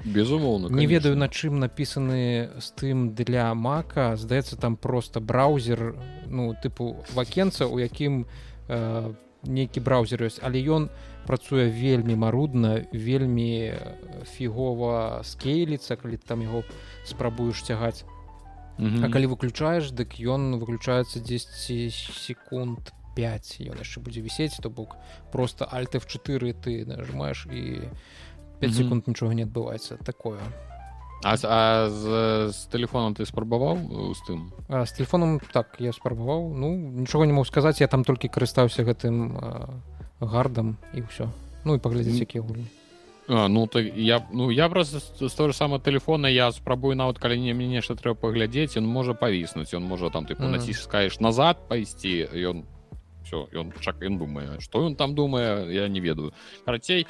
безумоўна не ведаю на чым напісаны з тым для мака. Здаецца там просто браузер ну тыпу вакенца у якім нейкі браузер ёсць. Але ён працуе вельмі марудна вельмі фігова скейліцца калі там яго спрабуеш цягаць А калі выключаеш дык ён выключаецца 10 секунд 5 ён яшчэ будзе вісець то бок просто альты в 4 ты нажимаешь і 5 секунд нічога не адбываецца. Такое. А, а з, з телефоном ты спрабаваў з тым? А, з телефоном так я спрабаваў. Ну нічога не мог сказаць я там толькі карыстаўся гэтым гардам і ўсё. Ну і паглядзець якія гульні А, ну так я ну я просто з того ж сама телефона я спрабую нават калі не мне нешта трэба паглядзець ён можа павіснуць ён можа там ты -hmm. націскаеш назад пайсці ён все ён чак ён думае что ён там думае я не ведаю. Карацей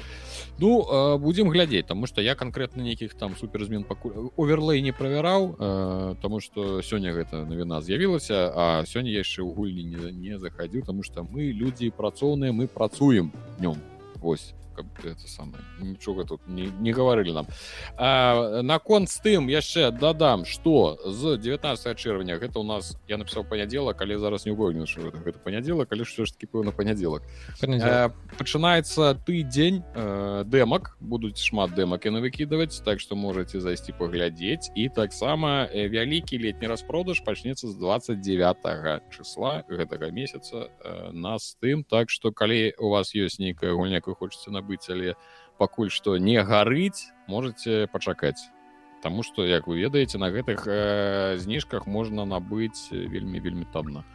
ну э, будем глядзець тому что я конкретно нейкіх там суперзмен пакуль оверлей не правяраў э, тому что сёння гэта навіна з'явілася а сёння яшчэ ў гульні не, не захадзіў тому что мы людзі працоўныя мы працуем днём восьось каб это самое нічога тут не, не гаварылі нам. Наконт з тым яшчэ дадам что з 19 чэрвеня гэта у нас я напісаў панядзелак але зараз не ўгодню гэта, гэта панядзелак але що ж таки пэўна панядзелак пачынаецца тыдзень дэмак будуць шмат дэмак яны выкідаваць так что можете зайсці паглядзець і таксама вялікі летні распродаж пачнецца з 29 числа гэтага месяца нас тым так что калі у вас ёсць нейкая гульня вы хочаце набыць але пакуль што не гарыць можете пачакаць Таму что як вы ведаеце на гэтых э, зніжках можна набыць вельмі вельмі танна.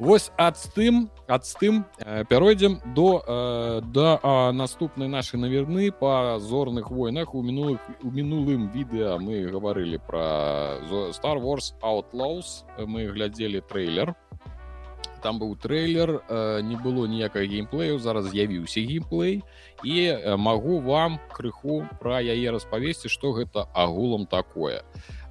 Вось ад тым ад тым э, пяройдзем до э, да э, наступнай нашай наверны па зорных войнах. У мінулых у мінулым відэа мы гаварылі пра star wars outlaws. Мы глядзелі трейлер там быў трейлер э, не было ніякага геймплею зараз з'явіўся геймплей і э, магу вам крыху пра яе распавесці што гэта агулам такое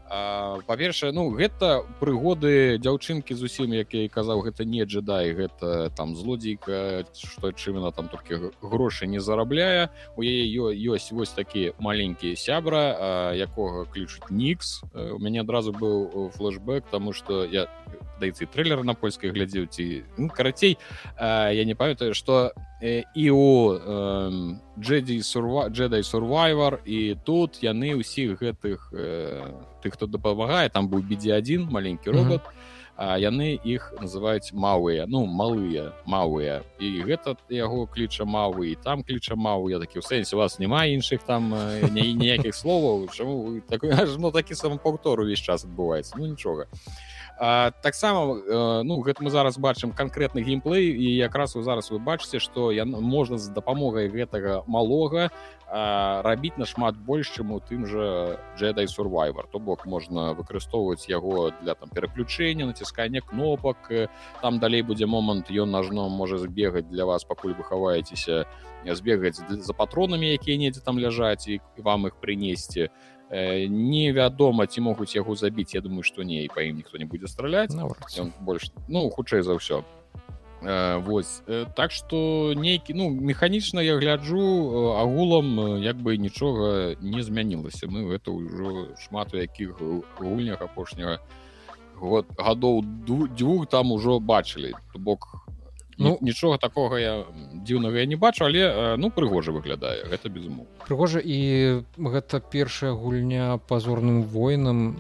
па-першае ну гэта прыгоды дзяўчынкі зусім як я казаў гэта не джедай гэта там злодзейка што чымна там толькі грошы не зарабляе. У яе ёсць вось такі маленькі сябра якога ключыць нікс. У мяне адразу быў флешбэк тому что я даецца трейлер на польскай глядзеў ці ну, карацей я не памятаю что і у джедзі сурва джедай сурвайвар і тут яны ўсіх гэтых э, тых хто дапамагае там быў бідзе один маленькі робот mm -hmm. А яны іх называюць маўыя ну малыя маўыя і гэта яго кліча мавы і там кліча маву я такі ў сэнсе у вас няма іншых там ніякіх словаў чаму так, ну, такі самапаўтор увесь час адбываецца ну нічога таксама э, ну гэта мы зараз бачым канкрэтны геймплей і якраз вы зараз вы бачыце што я можна з дапамогай гэтага малога рабіць нашмат больш чым у тым жа джедай сурвайвер то бок можна выкарыстоўваць яго для там пераключэння націскання кнопак там далей будзе момант ён нажно можа збегаць для вас пакуль вы хаваецеся збегаць за патронамі якія недзе там ляжаць і вам іх прынесці. Э, невядома ці могуць яго забіць. Я думаю што не і па ім ніхто не будзе страляць. Больш ну хутчэй за ўсё. Э, Вось. Э, так што нейкі ну механічна я гляджу агулам як бы нічога не змянілася. Мы гэта ўжо шмат у якіх гульнях апошняга год гадоў дзвюх там ужо бачылі. То бок ну нічога такога я дзіўнага я не бачу але ну прыгожа выглядае гэта безумоў прыгожа і гэта першая гульня пазорным воінам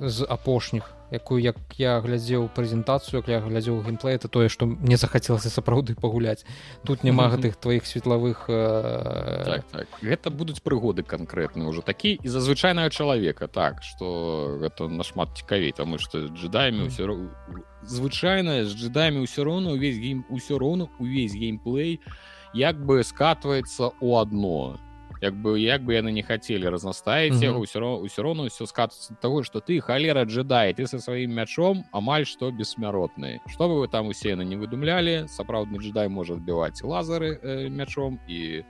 з апошніх якую як я глядзеў прэзентацыю як я глядзеў геймплей это тое што мне захацелася сапраўды пагуляць. Тут няма гэтых тваіх светлавых э... так, так. гэта будуць прыгоды канкрэтны ўжо. Такі і зазвычайнага чалавека так што гэта нашмат цікавей таму што джедамі ўсё звычайна з джедамі ўсё роўна увесь гейм усё роўна увесь геймплей як бы скатваецца у одно то як бы як бы яны не хацелі разнастаіць яго ўсё роўно ўсё роўно ўсё скатцца таго што ты халера джедай ты со сваім мячом амаль што бессмяротны што бы вы там усе яны не выдумлялі сапраўдны джедай можа адбіваць лазары э, мячом і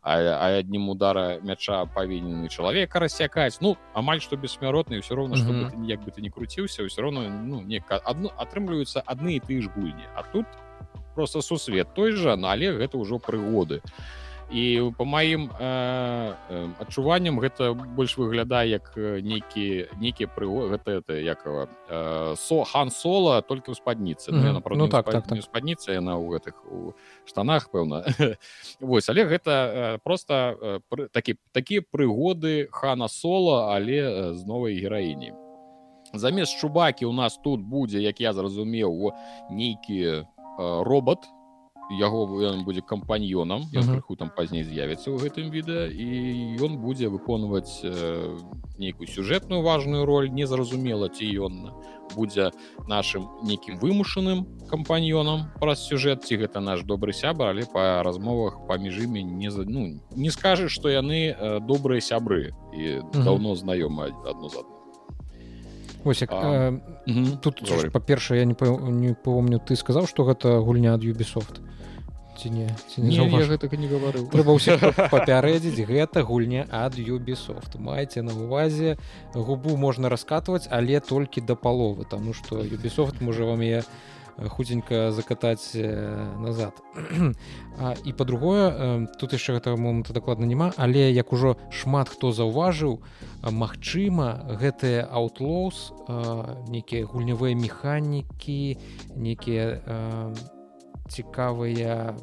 аднім удара мяча павінен чалавека рассякаць ну амаль што бессмяротны ўсё роўна што як бы ты не круціўся ўсё роўно ну не адно атрымліваюцца адны і ты ж гульні а тут просто сусвет той жа але гэта ўжо прыгоды і по маім э, э, адчуванням гэта больш выглядае як нейкі нейкія прыго гэта это якова э, со хан сола только ў спадніцы mm -hmm. ну, ну, так, так, так. спадніца яна ў гэтых у штанах пэўна вось але гэта э, просто э, пры, такі такія прыгоды хана сола але з новай гераіні замест чубакі у нас тут будзе як я зразумеў нейкі э, робот то яго ён будзе кампаньёнам ён крыху там пазней з'явіцца ў гэтым відэа і ён будзе выконваць э, нейкую сюжэтную важную роль незразумела ці ён будзе нашим нейкім вымушаным кампаньёнам праз сюжэт ці гэта наш добры сябар але па размовах паміж імі не за ну не скажаш што яны э, добрыя сябры і даўно знаёмы адно з адно Вось, як, а, э, тут па-першае я не не помню ты сказаў што гэта гульня ад Юбісофт ці не ці не, не гэтага не гаварыў. Трэба ўсё папярэдзіць гэта гульня ад юбісофт маеце на увазе губу можна раскатваць але толькі да паловы таму што юбісофт можа вам я худзенька закатаць назад. І по-другое тут яшчэ гэтага моманта дакладна няма але як ужо шмат хто заўважыў Магчыма гэтыя аутлоус нейкія гульнявыя механікі некія цікавыя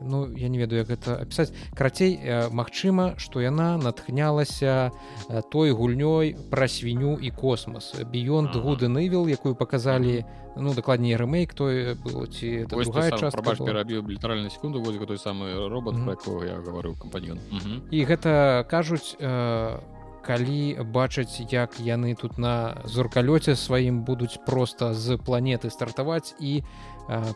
ну я не ведаю як гэта апісаць карацей Мачыма што яна натхнялася той гульнёй пра свінню і космас. Б'ён гуды нывел якую показалі ну дакладней рэмейк той было ці другая част перабіў літаральна секунду вось той самы робот mm -hmm. я гаварыў кампаньён. Mm -hmm. і гэта кажуць калі бачаць як яны тут на зоркалёце сваім будуць проста з планеты стартаваць і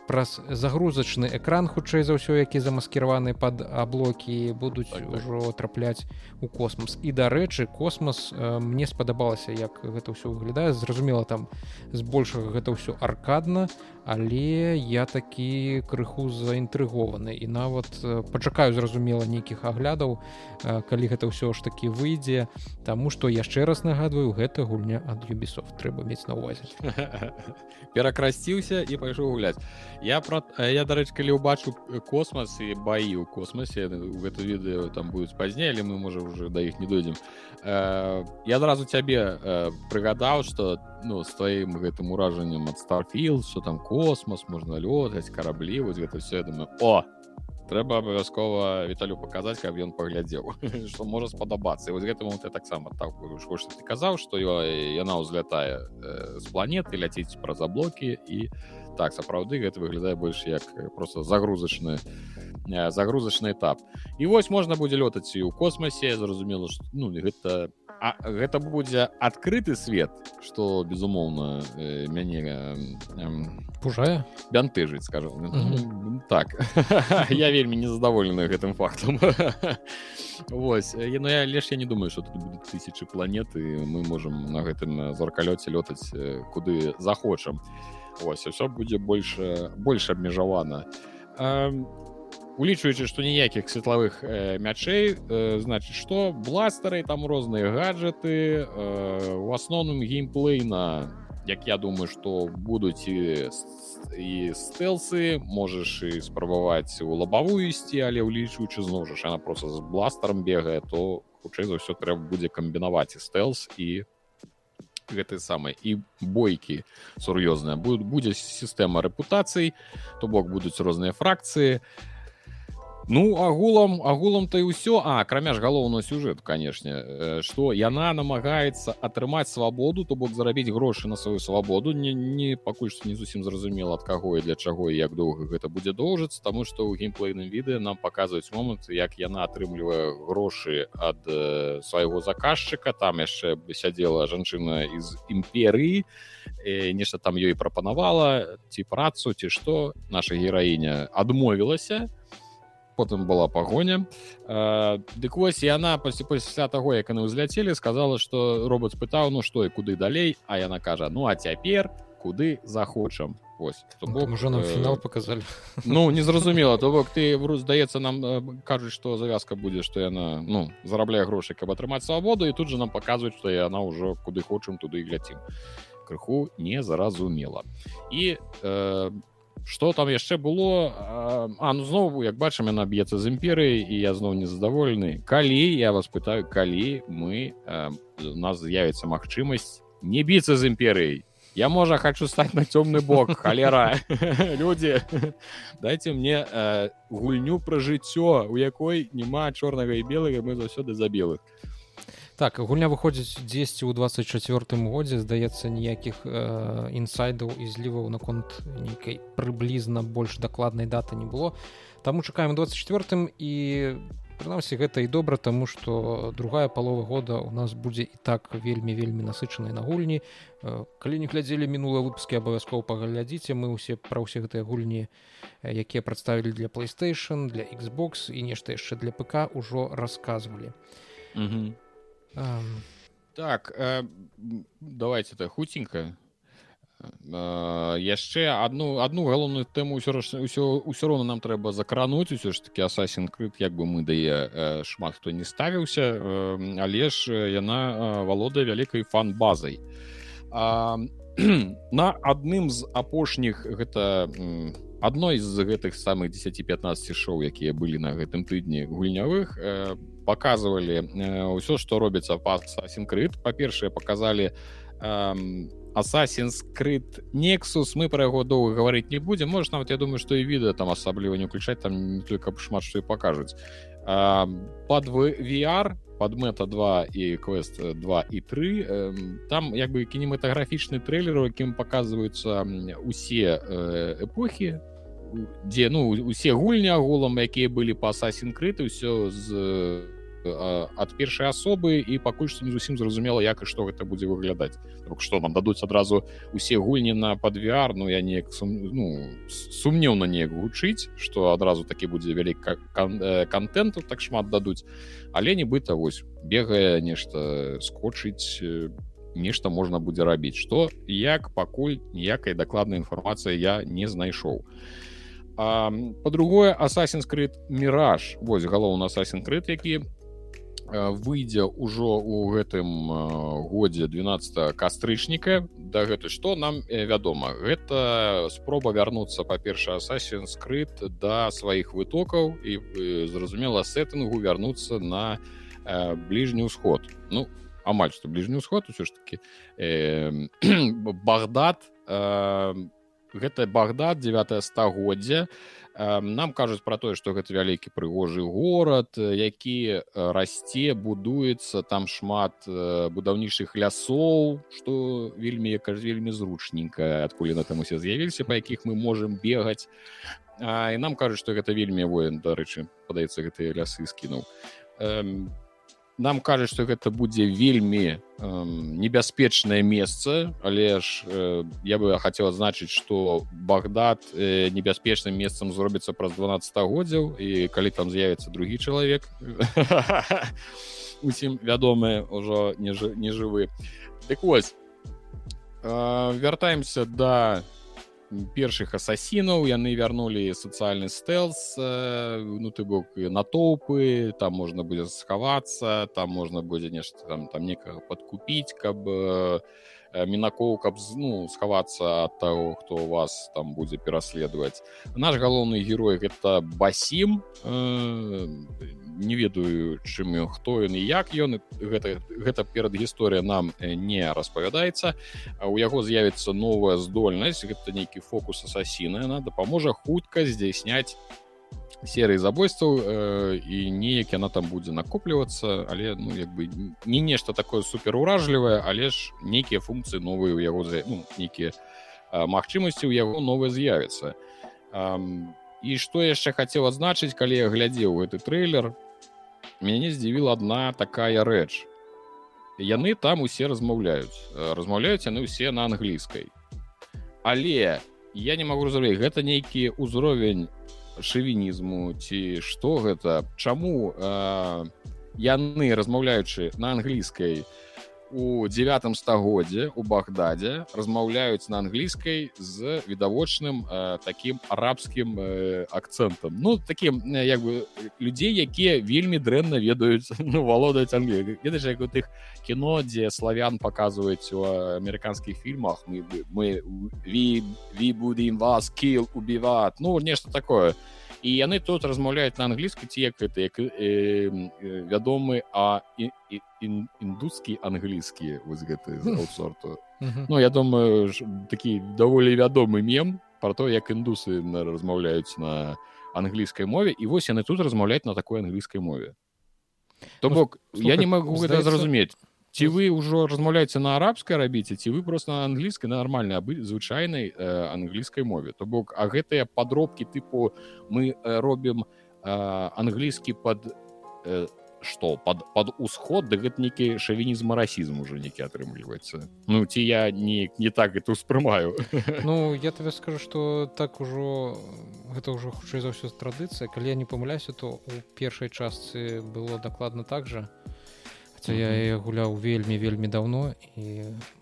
праз загрузачны экран хутчэй за ўсё які замаскіраваны под аблокі будуць так, так. трапляць у космос і дарэчы космос мне спадабалася як гэта ўсё выглядае зразумела там збольшага гэта ўсё аркадна але я такі крыху заінтрыгованы. І нават пачакаю зразумела нейкіх аглядаў калі гэта ўсё ж таки выйдзе. Таму што яшчэ раз нагадваю гэта гульня ад юбісов трэба мець на увазе перакрасціўся і пайшоў гуляць. Я про я дарэч калі ўбачу космас і баі ў космосе гэта відэо там будуць пазней але мы можа уже да іх не дойдзем. Я адразу цябе прыгадаў что ну с тваім гэтым уражаннем ад старфіл что там космос можна лётаць караблі вось гэта все думаю о трэба абавязкова віталю паказаць каб ён паглядзеў что можа спадабацца вось гэтаму ты таксама так что ты казаў что яна ўзлятае э, з планеты ляціць праз аблокі і так сапраўды гэта выглядае больш як просто загрузачны загрузачны этап. І вось можна будзе лётаць і ў космосе зразумела што ну гэта а гэта будзе адкрыты свет что безумоўна э, мяне э, пужае бянтыжыць скажу mm -hmm. так. Я вельмі незадаволены гэтым фактам Вось я ну я лишь я не думаю что тут будут тысячи планеты мы можем на гэтым зоркалёце лётаць куды захочам і Вось, все будзе больше больше абмежавана улічваючы што ніякіх светлавых э, мячэй э, значит что бластары там розныя гаджеты э, у асноўным геймплейна як я думаю что будуць і і стэлсы можаш і спрабаваць у лабавую ісці але ўлічваючы зноўжаш она просто з бластаром бегае то хутчэй за ўсё трэба будзе камбінаваць і стэлс і гэтай самай і бойкі сур'ёзныя. Будуць будзе сістэма рэпутацый то бок будуць розныя фракцыі Ну агулам агулам то і ўсё а акрамя ж галоўны сюжэт канешне што яна намагаецца атрымаць свабоду то бок зарабіць грошы на сваю свабоду не не пакуль што не зусім зразумела ад каго і для чаго і як доўга гэта будзе доўжыцца таму што ў геймплейным відэа нам паказваюць момант як яна атрымлівае грошы ад э, свайго заказчыка. Там яшчэ бы сядзела жанчына з імперыі нешта там ёй прапанавала ці працу ці што. Наша гераіня адмовілася. то потым была пагоня дык вось яна пасля пасля таго як яны ўзляцелі сказала что робот спытаў ну што і куды далей а яна кажа ну а цяпер куды захочам ось бок уже нам фінал показалі ну незразумела то бок ты здаецца нам кажуць что завязка будзе что яна ну зарабляе грошы каб атрымаць свабоду і тут же нам паказваюць что яна ўжо куды хочам туды і гляцім крыху незаразумела і э, что там яшчэ было? А ну зноў як бачым яна б'ецца з імперыяй і я зноў незадаволены. Калі я вас пытаю калі мы а, у нас з'явіцца магчымасць не біцца з імперыяй? Я можа хочу стаць на цёмны бок халера людзі дайте мне а, гульню пра жыццё у якой няма чорнага і белага мы заўсёды за белых так гульня выходзіць дзесьці ў 24 годзе. Здаецца ніякіх э, інсайдаў і зліваў наконт нейкай прыблізна больш дакладнай даты не было. Таму чакаем 24 і прынамсі гэта і добра таму што другая палова года у нас будзе і так вельмі вельмі насычанай на гульні. Э, калі не глядзелі мінулыя выпускі абавязкова паглядзіце. Мы ўсе пра ўсе гэтыя гульні якія прадставілі для playstation для xbox і нешта яшчэ для ПК ўжо расказвалі. Mm -hmm. Так э, давайте это хутенька э, яшчэ одну одну галоўную тэму ўсё ўсё роўна нам трэба закрануць усё ж таки асасін крыт як бы мы дае э, шмат хто не ставіўся э, але ж яна э, валодае вялікай фан-базай. На адным з апошніх гэта адной з гэтых самых 10-15 шоу якія былі на гэтым тыдні гульнявых э, показывалі ўсё э, што робіцца па сінкрыт па-першае показалі асасінскрыт нексус мы пра яго доўга гаварыць не будзем. Можна нават я думаю што і відэа там асабліва не ўключаць там не только шмат што і пакажуць. Под VR под мета 2 і квест 2 і 3 там як бы кінематаграфічны трейлер якім показваюцца усе эпохі дзе ну усе гульні агулам якія былі па асасінкрыты ўсё з ад першай асобы і пакуль што не зусім зразумела як і што гэта будзе выглядаць што нам дадуць адразу усе гульні на падвяр Ну я неяк сум, ну, сумнеўна неяк гучыць што адразу такі будзе вялік контенту так шмат дадуць але нібыта вось бегае нешта скочыць нешта можна будзе рабіць што як пакуль ніякай дакладнай інфармацыі я не знайшоў по-другое асасінскрыт міраж вось галоўна асасінкрыт які выйдзе ўжо ў гэтым годзе 12 кастрычніка. Да гэта што нам вядома гэта спроба вярнуцца па-перша асасін скрыт да сваіх вытокаў і зразумела сеттынгу вярнуцца на бліжні ўсход. Ну амаль што бліжні ўсход усё ж таки э, багдад э, гэта багдад 9 стагоддзя нам кажуць пра тое што гэта вялікі прыгожы горад які расце будуецца там шмат будаўнічых лясоў што вельмі кажа вельмі зручненька адкуль на там усе з'явіліся па якіх мы можемм бегаць. І нам кажуць што гэта вельмі воен дарэчы падаецца гэтыя лясы скінуў нам кажуць што гэта будзе вельмі э, небяспечнае месца але ж э, я бы хацеў адзначыць што багдад э, небяспечным месцам зробіцца праз 12годдзяў і калі там з'явіцца другі чалавек усім вядомыя ўжо не жывы так вось э, вяртаемся да першых асасінаў яны вярнулі сацыяльны стэлс ну ты бок натоўпы там можна будзе схавацца там можна будзе нешта там там некага падкупіць каб мінакоў каб ну схавацца ад таго хто вас там будзе пераследаваць. Наш галоўны герой гэта басім. Не ведаю чым хто ён і як ён. Гэта гэта перад гісторыя нам не распавядаецца. У яго з'явіцца новая здольнасць. Гэта нейкі фокус асасіна яна дапаможа хутка здзяйсняць серыі забойстваў э, і неяк яна там будзе накоплівацца але ну як бы не нешта такое супер уражлівае але ж нейкія функцыі новыя у яго ну, нейкія магчымасці ў яго новыя з'явіцца і што яшчэ хацеў адзначыць калі я глядзеў гэты трейлер мяне здзівіла одна такая рэч яны там усе размаўляюць размаўляюць яны ўсе на англійскай але я не могу разумець гэта нейкі ўзровень шавінізму ці што гэта? Чаму э, яны размаўляючы на англійскай у у девятым стагоддзе у багдадзе размаўляюць на англійскай з відавочным э, таким арабскім э, акцэнтам. Ну таким э, як бы людзей якія вельмі дрэнна ведаюць ну, валодаюць англі як у тых кіно дзе славян показваюць у амерыканскіх фільмах мы мы ви, ви будем вас кіл убіваць ну нешта такое і яны тут размаўляюць на англійскай ці як гэта як э, э, вядомы а і, і індускі англійскі вось гэты сорту Ну я думаю такі даволі вядомы мем про то як індусы размаўляюць на англійскай мове. І вось яны тут размаўляць на такой англійскай мове. То бок ну, я не могу гэта зразумець ці вы ўжо размаўляеце на арабскай рабіце ці вы просто на англійскай нармальна абы звычайнай э, англійскай мове. То бок а гэтыя падробкі тыпу мы э, робім э, англійскі под э, что? Под под усход? Да гэта нейкі шавінізм расізм уже нейкі атрымліваецца. Ну ці я не не так это успрымаю ну я тебе скажу что так ужо гэта ўжо хутчэй за ўсё традыцыя. Калі я не памыляюся то у першай частцы было дакладна так же Хаця я яе гуляў вельмі вельмі даўно і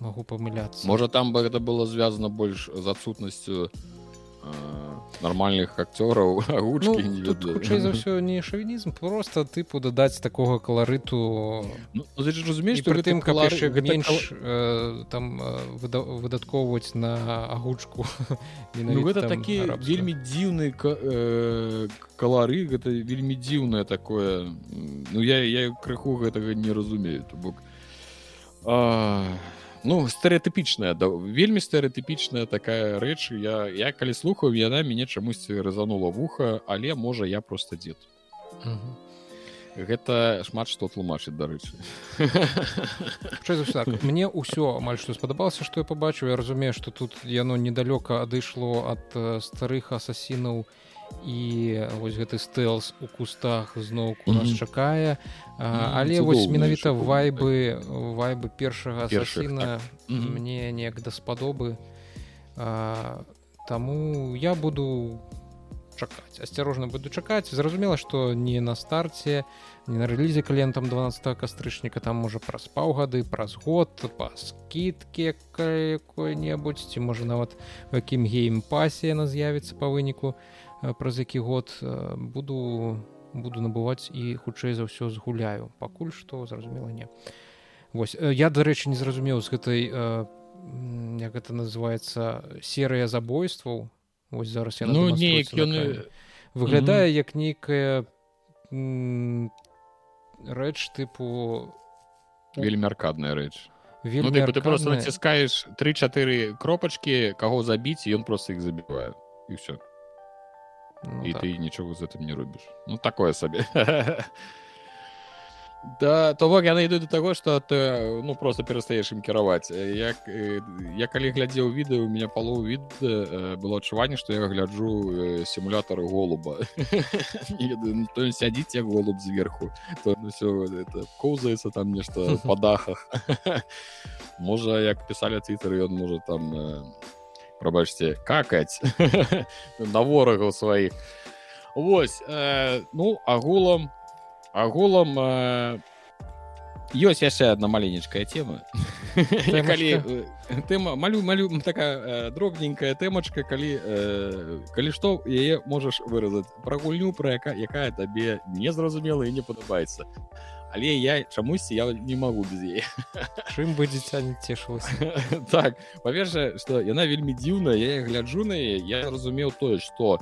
магу памыляцца можа там бы гэта было звязана больш з адсутнасцю нармальных акцёраў агучкі ну, хутчэй за ўсё не шавінізм просто тыпу дадаць такога каларыту ну, разумееш пры тым калар... менш кал... э, там выда... выдаткоўваць на агучку ну, гэта такі вельмі дзіўны э, калары гэта вельмі дзіўнае такое. Ну я я крыху гэтага не разумею то бок а ну стэеатыпічная да вельмі стэеатыпічная такая рэч я я калі слухаю яна мяне чамусьці разанула вуха але можа я просто дзед гэта шмат што тлумачыць дарэчы. Так, мне ўсё амаль што спадабалася што я пабачыў. Я разумею што тут яно недалёка адышло ад старых асасінаў і і вось гэты стэлс у кустах зноўку нас чакае. Але вось менавіта вайбы вайбы першага першына мне неяк даспадобы Таму я буду чакаць. Асцярожна буду чакаць. Зразумела што не на старце не на рэлізе кліентам 12 кастрычніка там можа праз паўгады праз год па скідке какой-небудзь ці можа нават у якім геймпасе яна з'явіцца па выніку. то праз які год буду буду набываць і хутчэй за ўсё згуляю. Пакуль што зразумела не. Вось э, я дарэчы не зразумеў з гэтай як гэта называется серыя забойстваў. Вось зараз я ну, неяк ён выглядае як нейкая рэч тыпу вельмі аркадная рэч. Ну, ты, ты просто націскаеш тры-чатыры кропачкі каго забіць ён просто іх забівае. І все ну, і так. ты нічога з гэтым не робіш ну такое сабе да то бок яны ідуць да таго што ты ну просто перастаеш ім кіраваць як я калі глядзеў відэо у меня палову від было адчуванне што я гляджу сімулятары голуба. То сядзіць як голуб зверху то ну, все это коўзаецца там нешта па дахах можа як пісалі твиттер ён можа там прабачце какаць на ворагаў сваіх Вось э, ну агулам агулам э, ёсць яшчэ одна маленечкая тема. Калі ты малю малю такая э, дробненькая тэмачка калі э, калі што яе можаш выразаць пра гульню пра яка якая табе незразумела і не падабаецца але я чамусьці я не магу без яе чым бы дзіця не цешылася так паверша што яна вельмі дзіўная я гляджу на яе я разумеў тое што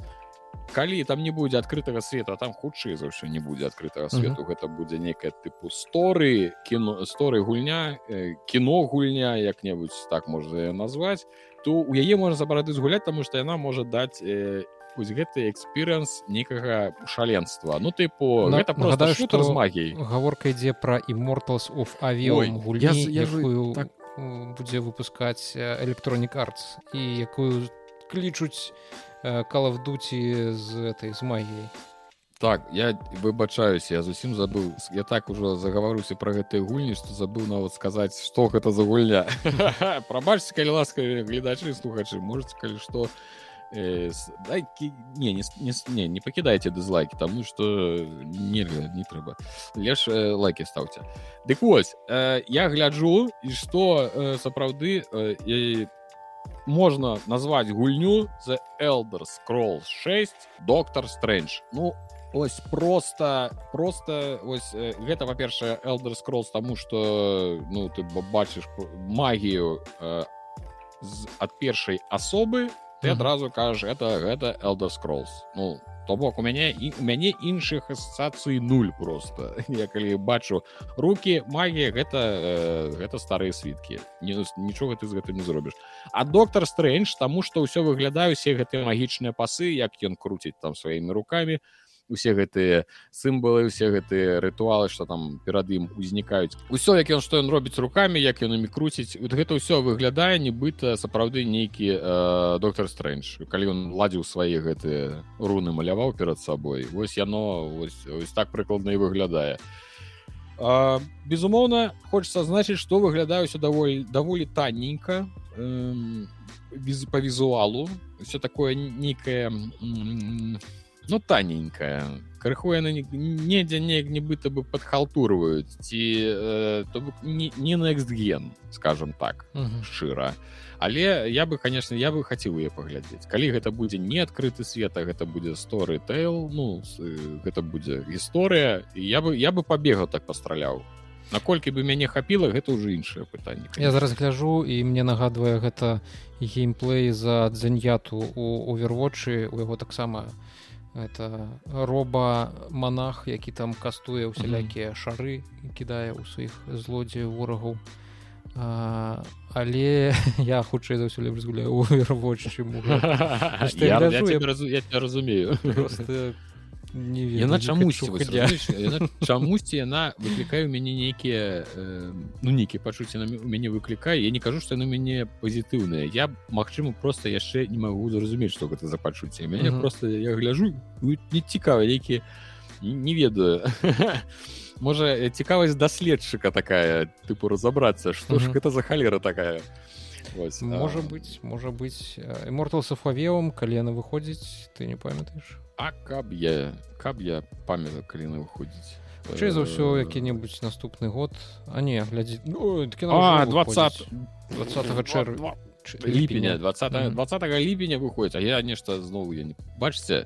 калі там не будзе адкрытага свету там хутчэй за ўсё не будзе адкрытага свету uh -huh. гэта будзе некая тыпу сторы кіно сторы гульня э, кіно гульня як-небудзь так можа назваць то у яе можна забарадыць гуляць таму што яна можа даць э, вось гэты экспірыенс некага шаленства. Ну ты по гэта нагадаю што з магій гаворка ідзе пра immortals of авіом так... будзе выпускаць электронік артс і якую клічуць калавдуці з этой з магіяй. Так я выбачаюсь я зусім забыл я так ужо загаваруся про гэтыя гульні што забыў нават сказаць што гэта за гульня. Прабачце калі ласка гледачы слухачы можете калі што э, дайки не не, не не пакідайце дызлайки таму что нельга не трэба леш э, лайки стаўце дык вось э, я гляджу і что э, сапраўды э, і можна назваць гульню за elder scroll 6 доктор стрэндж ну ось просто просто ось э, гэта па-першае elder scrolls тому что ну ты бачыш магію э, ад першай асобы ты адразу кажаш это гэта elder scrolls. Ну то бок у мяне і у мяне іншых асацыі нуль просто. Я калі бачу руки магія гэта э, гэта старыя світкі нічога ты з гэтым не зробіш а доктор стрэндж таму што ўсё выглядаю усе гэтыя магічныя пасы як ён круціць там сваімі руками. то усе гэтыя сімбалы усе гэтыя рытуалы что там перад ім узнікаюць усё як ён што ён робіць руками як ён імі круціць вот гэта ўсё выглядае нібыта сапраўды нейкі э, доктор стрэндж. Калі ён ладзіў свае гэтыя руны маляваў перад сабой вось яно ось, ось так прыкладна і выглядае. А, безумоўна хочется значыць что выглядаю ўсё даволі даволі танненько э, без па візуалу. Все такое нейкае ну таненькая крыху яны недзе неяк нібыта бы падхалтурваюць ці э, то не, не на эксген скажем так шчыра але я бы конечно я бы хацеў яе паглядзець калі гэта будзе не адкрыты света гэта будзе сторы тейл ну гэта будзе гісторыя я бы я бы пабегаў так пастраляў наколькі бы мяне хапіла гэта ўжо іншае пытанне я зараз гляжу і мне нагадвае гэта геймплей за дзяньяту у овервочы у яго таксама это роба монах які там кастуе усялякія шары кідае ў сваіх злодзеяў ворагаў. Але я хутчэй за ўсё лепш згуляю овервоч разумею яна чамусьці чамусьці яна выклікае у мяне нейкія э, ну нейкія пачуцці у мяне выклікае я не кажу што на мяне пазітыўныя я магчыма просто яшчэ не магу зразумець што гэта за пачуцці мяне mm -hmm. просто я гляжу не цікава які не ведаю. Можа цікавасць даследчыка такая тыпу разабрацца што ж гэта за халера такая. Вось, можа а... быць можа быць мортал сафавеум калі яна выходзіць ты не памятаеш А каб я каб я памятаю калі выходзіць. Чэй за ўсё які-небудзь наступны год. А не глядзі ну, 20 20 чэр ліпеня 20 20 ліпеня. выходзіць А я нешта зноў я не бачце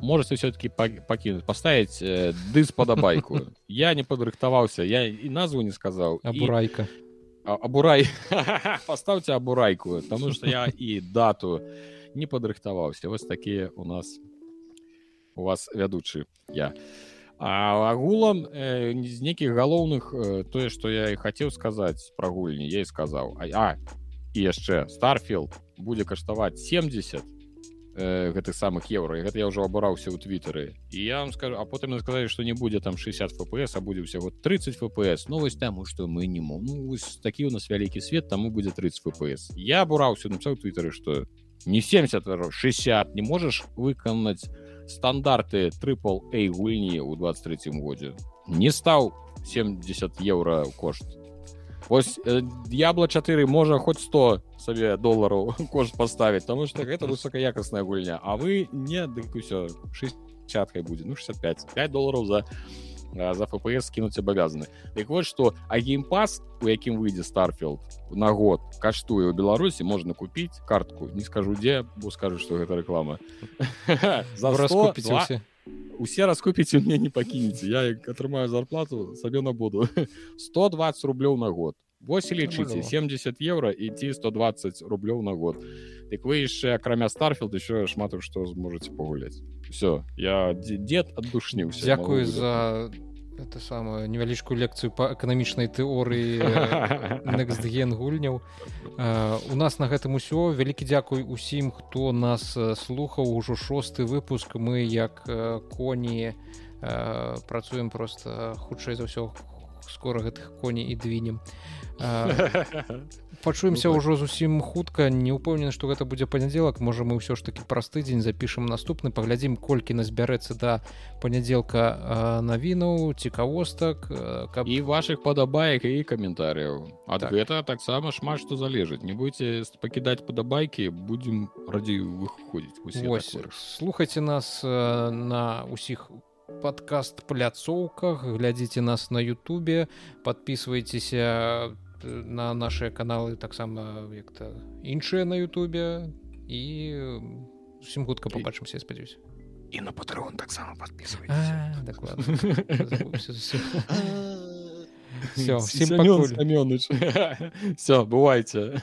можете все-таки пакінуть поставить э, дыс падабайку я не падрыхтаваўся я і назву не сказаў абурайка. Абурай поставьте абурайку потому что я і дату не падрыхтаваўся. Вось такія у нас у вас вядучы я. А агулам э, з нейкіх галоўных э, тое что я і хацеў сказаць пра гульні я і сказаў. А, а і яшчэ старфілд будзе каштаваць 70 э, гэтых самых еўра. Гэта я ўжо абураўся ў твиттары і я вам скажу а потым сказалі што не будзе там 60 фпс а будзе ўсяго 30 фпс. Новость таму што мы не мо ну, такі у нас вялікі свет таму будзе 30 фпс. Я абураўся напісаў твиттары что не 70 60 не можаш выканаць стандарты трипл a гульні ў 23 годзе не стаў 70 еўра кошт. Ось д'ябла 4 можа хоць 100 сабе долараў кошт поставить тому что гэта высокаякасная гульня а вы не дык усё 60 будзе ну 65 5 долараў за за фпс скінуць абавязаны Дык вот что а геймпас у якім выйдзе старфілд на год каштуе ў беларусі можна купіць картку. Не скажу дзе бо скажу что гэта реклама. За раскупіць усе усе раскупіць у мне не пакінеце я атрымаю зарплату сабе на буду. 120 рублёў на год. Вось лічыце 70 еўра і ці 120 рублёў на год. Дык вы яшчэ акрамя старфілд еще шмат што зможаце пагуляць все я дед аддушніўся Дякую за это самую невялічкую лекцыю по эканамічнай тэорыі некстген гульняў. У нас на гэтым усё. Вялікі дзякуй усім хто нас слухаў. Ужо шосты выпуск. Мы як коні працуем просто хутчэй за ўсё скора гэтых коней і двінем пачуемся ўжо зусім хутка. Не ўпэўнены што гэта будзе панядзелак можа мы ўсё ж таки праз тыдзень запішам наступны паглядзім колькі назбярэцца да панядзелка навінаў цікавостак каб і ваших падабаек і каментарыяў ад так. гэта таксама шмат што залежыць не будете пакідаць падабайкі будзем радзі выходзіць слухайте нас на усіх подкаст пляцоўках глядзіце нас на Ютубе подписывайтеся на на наши каналы таксама як-то іншыя на Ютубе. І усім хутка побачымся спадзяюсь і на патрон таксама подписывай все бывайте